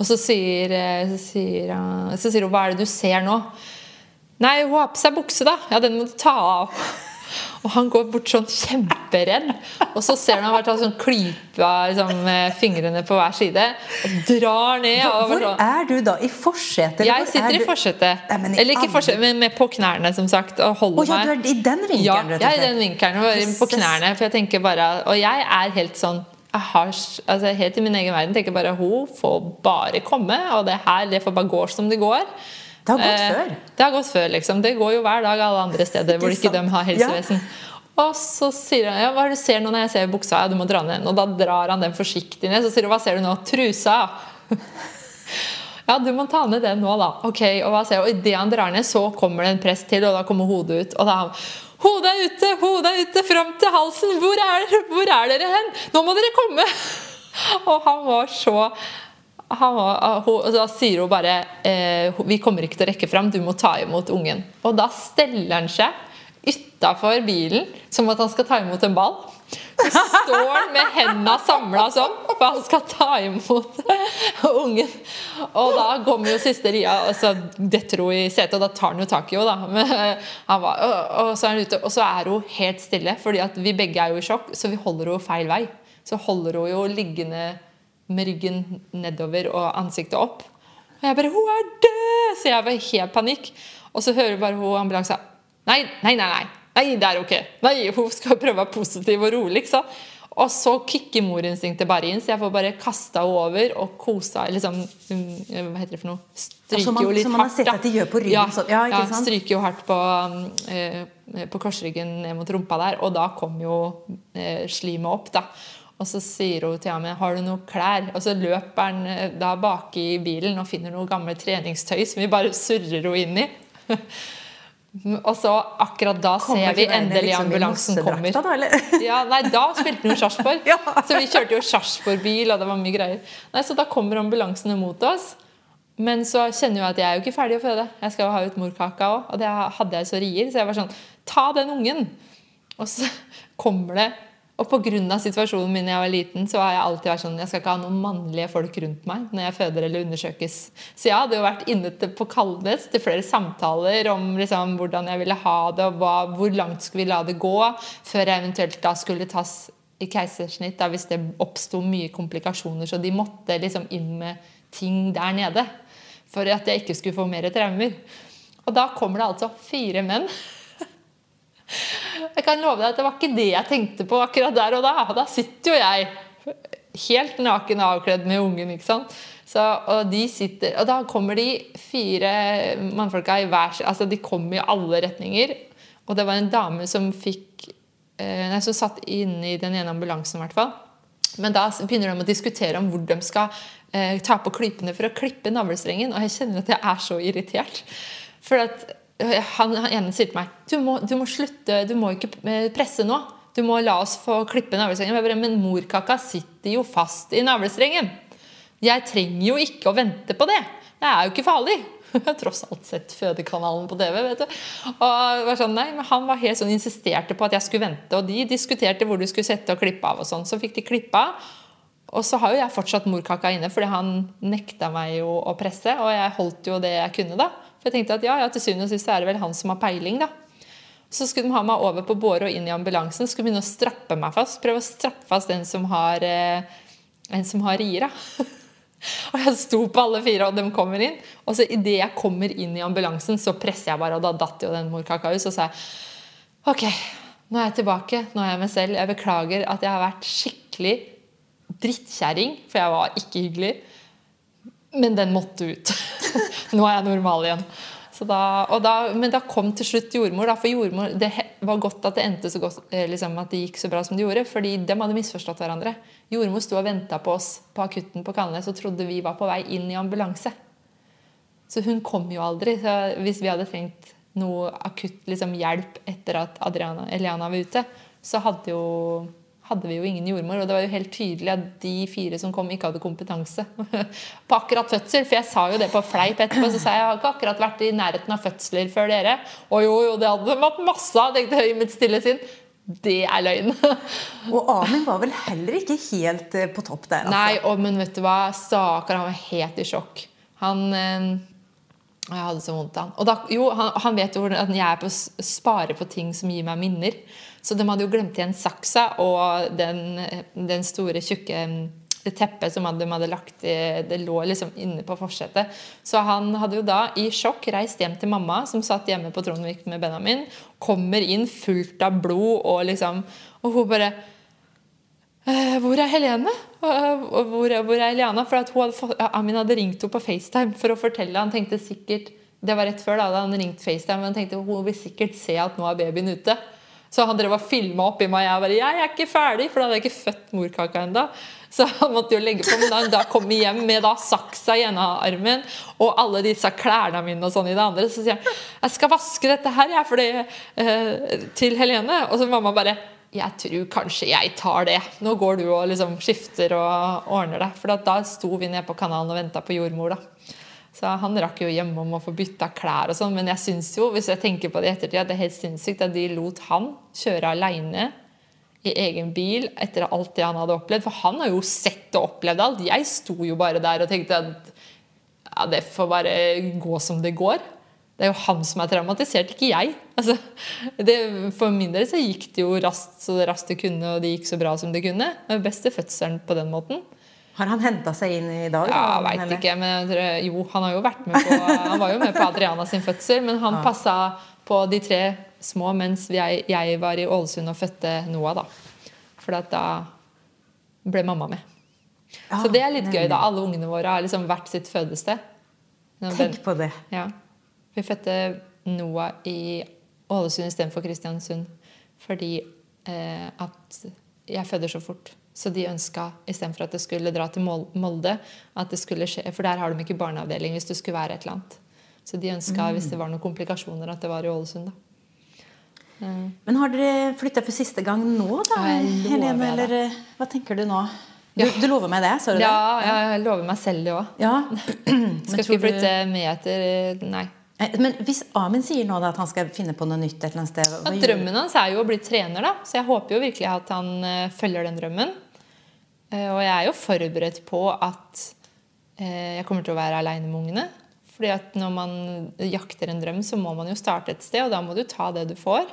[SPEAKER 2] Og så sier, eh, så, sier, så sier hun hva er det du ser nå? Nei, hun har på seg bukse, da. Ja, den må du ta av. Og han går bort sånn kjemperedd. Og så ser du han har tatt sånn klypa liksom, med fingrene på hver side. Og drar ned. Og
[SPEAKER 3] Hvor
[SPEAKER 2] sånn.
[SPEAKER 3] er du da? I forsetet? eller
[SPEAKER 2] Jeg
[SPEAKER 3] er
[SPEAKER 2] sitter i forsetet.
[SPEAKER 3] Nei, i
[SPEAKER 2] Eller ikke i forsetet, men med på knærne, som sagt. Og holder
[SPEAKER 3] oh, ja,
[SPEAKER 2] meg.
[SPEAKER 3] du er i den vinkelen,
[SPEAKER 2] Ja,
[SPEAKER 3] rett og
[SPEAKER 2] jeg er i den vinkelen. Og på knærne. For jeg tenker bare Og jeg er helt sånn jeg har, altså Helt i min egen verden tenker bare hun får bare komme, og det her det får bare gå som det går.
[SPEAKER 3] Det har gått
[SPEAKER 2] Eh,
[SPEAKER 3] før.
[SPEAKER 2] Det har gått før, liksom. Det går jo hver dag alle andre steder hvor
[SPEAKER 3] Ikke
[SPEAKER 2] de har helsevesen. Og så sier han ja, hva er det du ser nå når jeg ser buksa? Ja, du må dra ned. Og da drar han den forsiktig ned. Så sier hun hva ser du nå? Trusa. Ja, du må ta ned den nå, da. Ok, Og hva ser jeg? Og idet han drar ned, så kommer det en prest til, og da kommer hodet ut. Og da han Hodet er ute! Hodet er ute! Fram til halsen! Hvor er, hvor er dere hen? Nå må dere komme! Og han var så han og Da sier hun bare eh, Vi kommer ikke til å rekke fram, du må ta imot ungen. Og da steller han seg utafor bilen som at han skal ta imot en ball. Så står han med hendene samla sånn, for han skal ta imot ungen. Og da kommer jo siste ria, og så detter hun i setet, og da tar han jo tak i henne. og, så er hun helt stille, fordi vi begge er jo i sjokk, så vi holder henne feil vei. Så holder hun jo liggende med ryggen nedover og ansiktet opp. Og jeg bare 'Hun er død!' Så jeg var helt panikk. Og så hører bare hun ambulansen Nei, nei, nei. nei. Nei, det er ok. Nei, Hun skal prøve å være positiv og rolig. ikke? Og så kicker morinstinktet bare inn, så jeg får bare kasta henne over og kosa liksom, um, Hva heter det for noe? Stryker
[SPEAKER 3] som man-
[SPEAKER 2] jo litt
[SPEAKER 3] som man har
[SPEAKER 2] hardt.
[SPEAKER 3] sett at de gjør på ryggen
[SPEAKER 2] Ja,
[SPEAKER 3] sånn. Ja, sant?
[SPEAKER 2] stryker jo hardt på, um, eh, på korsryggen ned mot rumpa der, og da kom jo eh, slimet opp. da. Og så sier hun til ham har du noen klær. Og så løper han eh, da bak i bilen og finner noe gammelt treningstøy som vi bare surrer henne inn i. og så akkurat da
[SPEAKER 3] Kommer
[SPEAKER 2] ser vi endelig
[SPEAKER 3] liksom
[SPEAKER 2] ambulansen kommer.
[SPEAKER 3] da.
[SPEAKER 2] Ja, nei, Da spilte hun Sarpsborg.
[SPEAKER 3] Ja.
[SPEAKER 2] Så vi kjørte jo Sarpsborg-bil, og det var mye greier. Nei, Så da kommer ambulansene mot oss. Men så kjenner jeg at jeg er jo ikke ferdig å føde. Jeg skal jo ha ut morkaka òg. Og det hadde jeg så rier. Så jeg var sånn Ta den ungen! Og så kommer det Og pga. situasjonen min da jeg var liten, så har jeg alltid vært sånn Jeg skal ikke ha noen mannlige folk rundt meg når jeg føder eller undersøkes. Så jeg hadde jo vært inne til, på Kalnes til flere samtaler om liksom, hvordan jeg ville ha det, og hva, hvor langt skulle vi la det gå, før jeg eventuelt da skulle tas i keisersnitt da, hvis det oppsto mye komplikasjoner. Så de måtte liksom inn med ting der nede for at jeg ikke skulle få mer traumer. Og da kommer det altså fire menn. Jeg kan love deg at det var ikke det jeg tenkte på akkurat der og da. Og Da sitter jo jeg helt naken avkledd med ungen. ikke sant? Så, og, sitter, og da kommer de fire mannfolka i hver altså De kommer i alle retninger. Og det var en dame som fikk eh, Nei, som satt inne i den ene ambulansen, i hvert fall. Men da begynner de å diskutere om hvor de skal eh, ta på klypene for å klippe navlestrengen. Og jeg kjenner at jeg er så irritert. For at han, han ene sier til meg du må, du må slutte, du må ikke eh, presse nå. Du må la oss få klippe navlestrengen. Bare, Men morkaka sitter jo fast i navlestrengen. Jeg trenger jo ikke å vente på det. Det er jo ikke farlig. Jeg har tross alt sett Fødekanalen på TV. vet du. Og var sånn, nei, men Han var helt sånn insisterte på at jeg skulle vente, og de diskuterte hvor du skulle sette og klippe av. og sånn. Så fikk de klippe av. Og så har jo jeg fortsatt morkaka inne, fordi han nekta meg jo å presse. Og jeg holdt jo det jeg kunne, da. For jeg tenkte at ja, ja til syvende og sist er det vel han som har peiling, da. Så skulle de ha meg over på båre og inn i ambulansen. Skulle begynne å strappe meg fast. Prøve å strappe fast den som har, eh, en som har rier. Og jeg sto på alle fire, og de kommer inn. Og så idet jeg kommer inn i ambulansen, så presser jeg bare, og da datt jo den morkaka ut. Så sa jeg OK, nå er jeg tilbake. Nå er jeg meg selv. Jeg beklager at jeg har vært skikkelig drittkjerring, for jeg var ikke hyggelig. Men den måtte ut. nå er jeg normal igjen. Da, da, men da kom til slutt jordmor. Da, for jordmor, Det var godt at det endte så godt, eh, liksom, at det gikk så bra som det gjorde. fordi de hadde misforstått hverandre. Jordmor sto og venta på oss på akutten på Kalnes og trodde vi var på vei inn i ambulanse. Så hun kom jo aldri. Så hvis vi hadde trengt noe akutt liksom, hjelp etter at Adriana, Eliana var ute, så hadde jo hadde vi jo ingen jordmor. Og det var jo helt tydelig at de fire som kom, ikke hadde kompetanse på akkurat fødsel. For jeg sa jo det på fleip etterpå. Så sa jeg jeg har ikke akkurat vært i nærheten av fødsler før dere. Og jo, jo, det hadde de hatt masse av, tenkte jeg i mitt stille sinn. Det er løgn.
[SPEAKER 3] og Amin var vel heller ikke helt eh, på topp der?
[SPEAKER 2] Altså. Nei, og, men vet du hva? Stakkar, han var helt i sjokk. Han eh, Jeg hadde så vondt av han. Og da, jo, han, han vet jo at jeg er på å spare på ting som gir meg minner. Så de hadde jo glemt igjen saksa og den, den store, tjukke det teppet som de hadde lagt Det lå liksom inne på forsetet. Så han hadde jo da i sjokk reist hjem til mamma, som satt hjemme på Trondvik med Benjamin. Kommer inn fullt av blod, og liksom Og hun bare «Eh, hvor er Helene? Hvor, hvor er Eliana? For hadde Amin hadde ringt henne på FaceTime for å fortelle. Han tenkte sikkert, Det var rett før da, da han ringte FaceTime, men han tenkte hun vil sikkert se at nå er babyen ute. Så han drev og filma oppi meg. Jeg bare 'Jeg er ikke ferdig', for da hadde jeg ikke født morkaka ennå. Så han måtte jo legge på. Men da, da kom jeg hjem med da saksa i ene armen og alle disse klærne mine og sånn i det andre, så sier han 'Jeg skal vaske dette her, jeg, fordi, eh, til Helene'. Og så mamma bare 'Jeg tror kanskje jeg tar det'. Nå går du og liksom skifter og ordner deg. For da sto vi nede på kanalen og venta på jordmor. da så han rakk jo hjemom å få bytta klær og sånn. Men jeg syns jo, hvis jeg tenker på det i ettertid, at det er helt sinnssykt at de lot han kjøre aleine i egen bil etter alt det han hadde opplevd. For han har jo sett og opplevd alt. Jeg sto jo bare der og tenkte at ja, det får bare gå som det går. Det er jo han som er traumatisert, ikke jeg. Altså, det, for min del så gikk det jo raskt så raskt det kunne, og det gikk så bra som det kunne. Det var beste fødselen på den måten.
[SPEAKER 3] Har han henta seg inn i dag?
[SPEAKER 2] Ja, Veit ikke. Men jo, han har jo vært med på Han var jo med på Adriana sin fødsel, men han ja. passa på de tre små mens jeg, jeg, var i Ålesund og fødte Noah, da. For da ble mamma med. Ja, så det er litt gøy, da. Alle ungene våre har liksom hvert sitt fødested.
[SPEAKER 3] Tenk på det.
[SPEAKER 2] Ja. Vi fødte Noah i Ålesund istedenfor Kristiansund fordi eh, at jeg føder så fort. Så de ønska istedenfor at det skulle dra til Molde, at det skulle skje, for der har de ikke barneavdeling hvis det skulle være et eller annet. Så de ønska, mm. hvis det var noen komplikasjoner, at det var i Ålesund. da.
[SPEAKER 3] Mm. Men har dere flytta for siste gang nå, da, Helene? Eller det. hva tenker du nå? Du, ja. du, lover meg det? sa du
[SPEAKER 2] ja, det? Ja, jeg lover meg selv det òg.
[SPEAKER 3] Ja.
[SPEAKER 2] Skal ikke flytte med etter Nei.
[SPEAKER 3] Eh, men hvis Amin sier nå at han skal finne på noe nytt et eller annet sted
[SPEAKER 2] At Drømmen hans er jo å bli trener, da. Så jeg håper jo virkelig at han uh, følger den drømmen. Uh, og jeg er jo forberedt på at jeg kommer til å være aleine med ungene. Fordi at når man jakter en drøm, så må man jo starte et sted, og da må du ta det du får.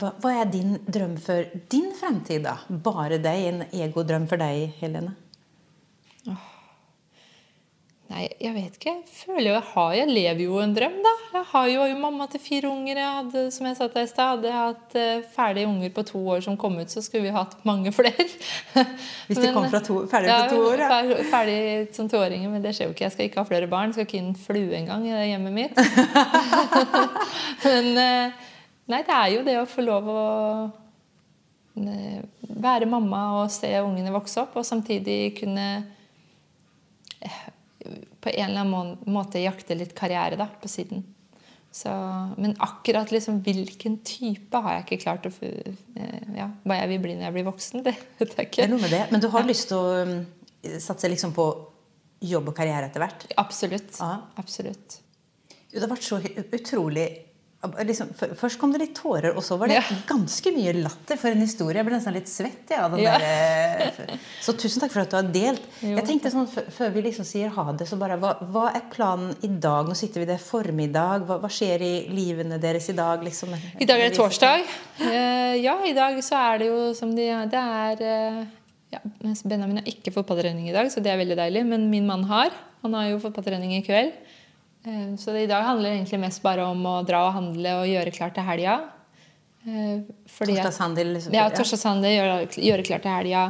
[SPEAKER 3] Hva, hva er din drøm for din fremtid, da? Bare deg? En egodrøm for deg, Helene?
[SPEAKER 2] Nei, jeg vet ikke. Jeg føler jo jeg har Jeg lever jo en drøm, da. Jeg har jo, jo mamma til fire unger. Jeg hadde, som jeg sa til deg i stad, hadde jeg hatt uh, ferdige unger på to år som kom ut, så skulle vi hatt mange flere.
[SPEAKER 3] Hvis de kom fra to, ferdig ja, på to år,
[SPEAKER 2] ja. Ferdig som toåringer, men det skjer jo ikke. Jeg skal ikke ha flere barn. Jeg skal ikke inn flue engang i det hjemmet mitt. men uh, Nei, det er jo det å få lov å være mamma og se ungene vokse opp, og samtidig kunne eh, på en eller annen måte jakte litt karriere da, på siden. Så, men akkurat liksom, hvilken type har jeg ikke klart å eh, ja, Hva jeg vil bli når jeg blir voksen, det vet jeg ikke.
[SPEAKER 3] Det er noe med det. Men du har ja. lyst til å um, satse liksom på jobb og karriere etter hvert?
[SPEAKER 2] Absolutt.
[SPEAKER 3] Ja.
[SPEAKER 2] Absolutt.
[SPEAKER 3] Det har vært så utrolig liksom, Først kom det litt tårer, og så var det ja. ganske mye latter for en historie. Jeg ble nesten litt svett. Ja, ja. Der, eh, så tusen takk for at du har delt. Jo. Jeg tenkte sånn, Før vi liksom sier ha det, så bare hva, hva, er planen i dag? Nå sitter vi der formiddag. Hva, hva skjer i livene deres i dag? Liksom?
[SPEAKER 2] I dag er det torsdag. Uh, ja, i dag så er det jo som de Det er uh, ja, Benjamin har ikke fotballtrening i dag, så det er veldig deilig. Men min mann har. Han har jo fotballtrening i kveld. Eh, så i dag handler det egentlig mest bare om å dra og handle og gjøre klart til helga.
[SPEAKER 3] Eh, torsdagshandel?
[SPEAKER 2] Liksom. Ja, torsdagshandel, gjøre, gjøre klart til helga.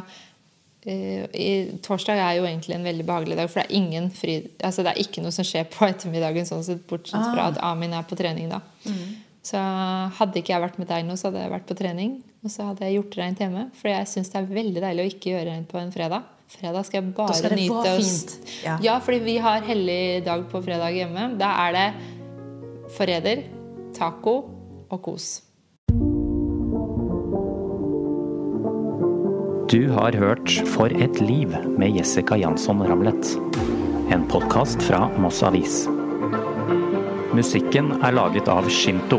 [SPEAKER 2] Eh, I, torsdag er jo egentlig en veldig behagelig dag, for det er ingen fri, altså det er ikke noe som skjer på ettermiddagen, sånn sett, bortsett fra ah. at Amin er på trening. da. Mm. Så hadde ikke jeg vært med deg nå, så hadde jeg vært på trening. Og så hadde jeg gjort rent hjemme. For jeg syns det er veldig deilig å ikke gjøre rent på en fredag. Fredag skal jeg bare skal nyte oss. Ja. ja, fordi vi har hellig dag på fredag hjemme. Da er det forræder, taco og kos.
[SPEAKER 1] Du har hørt For et liv med Jessica Jansson Ramlet. En podkast fra Moss Avis. Musikken er laget av Shinto.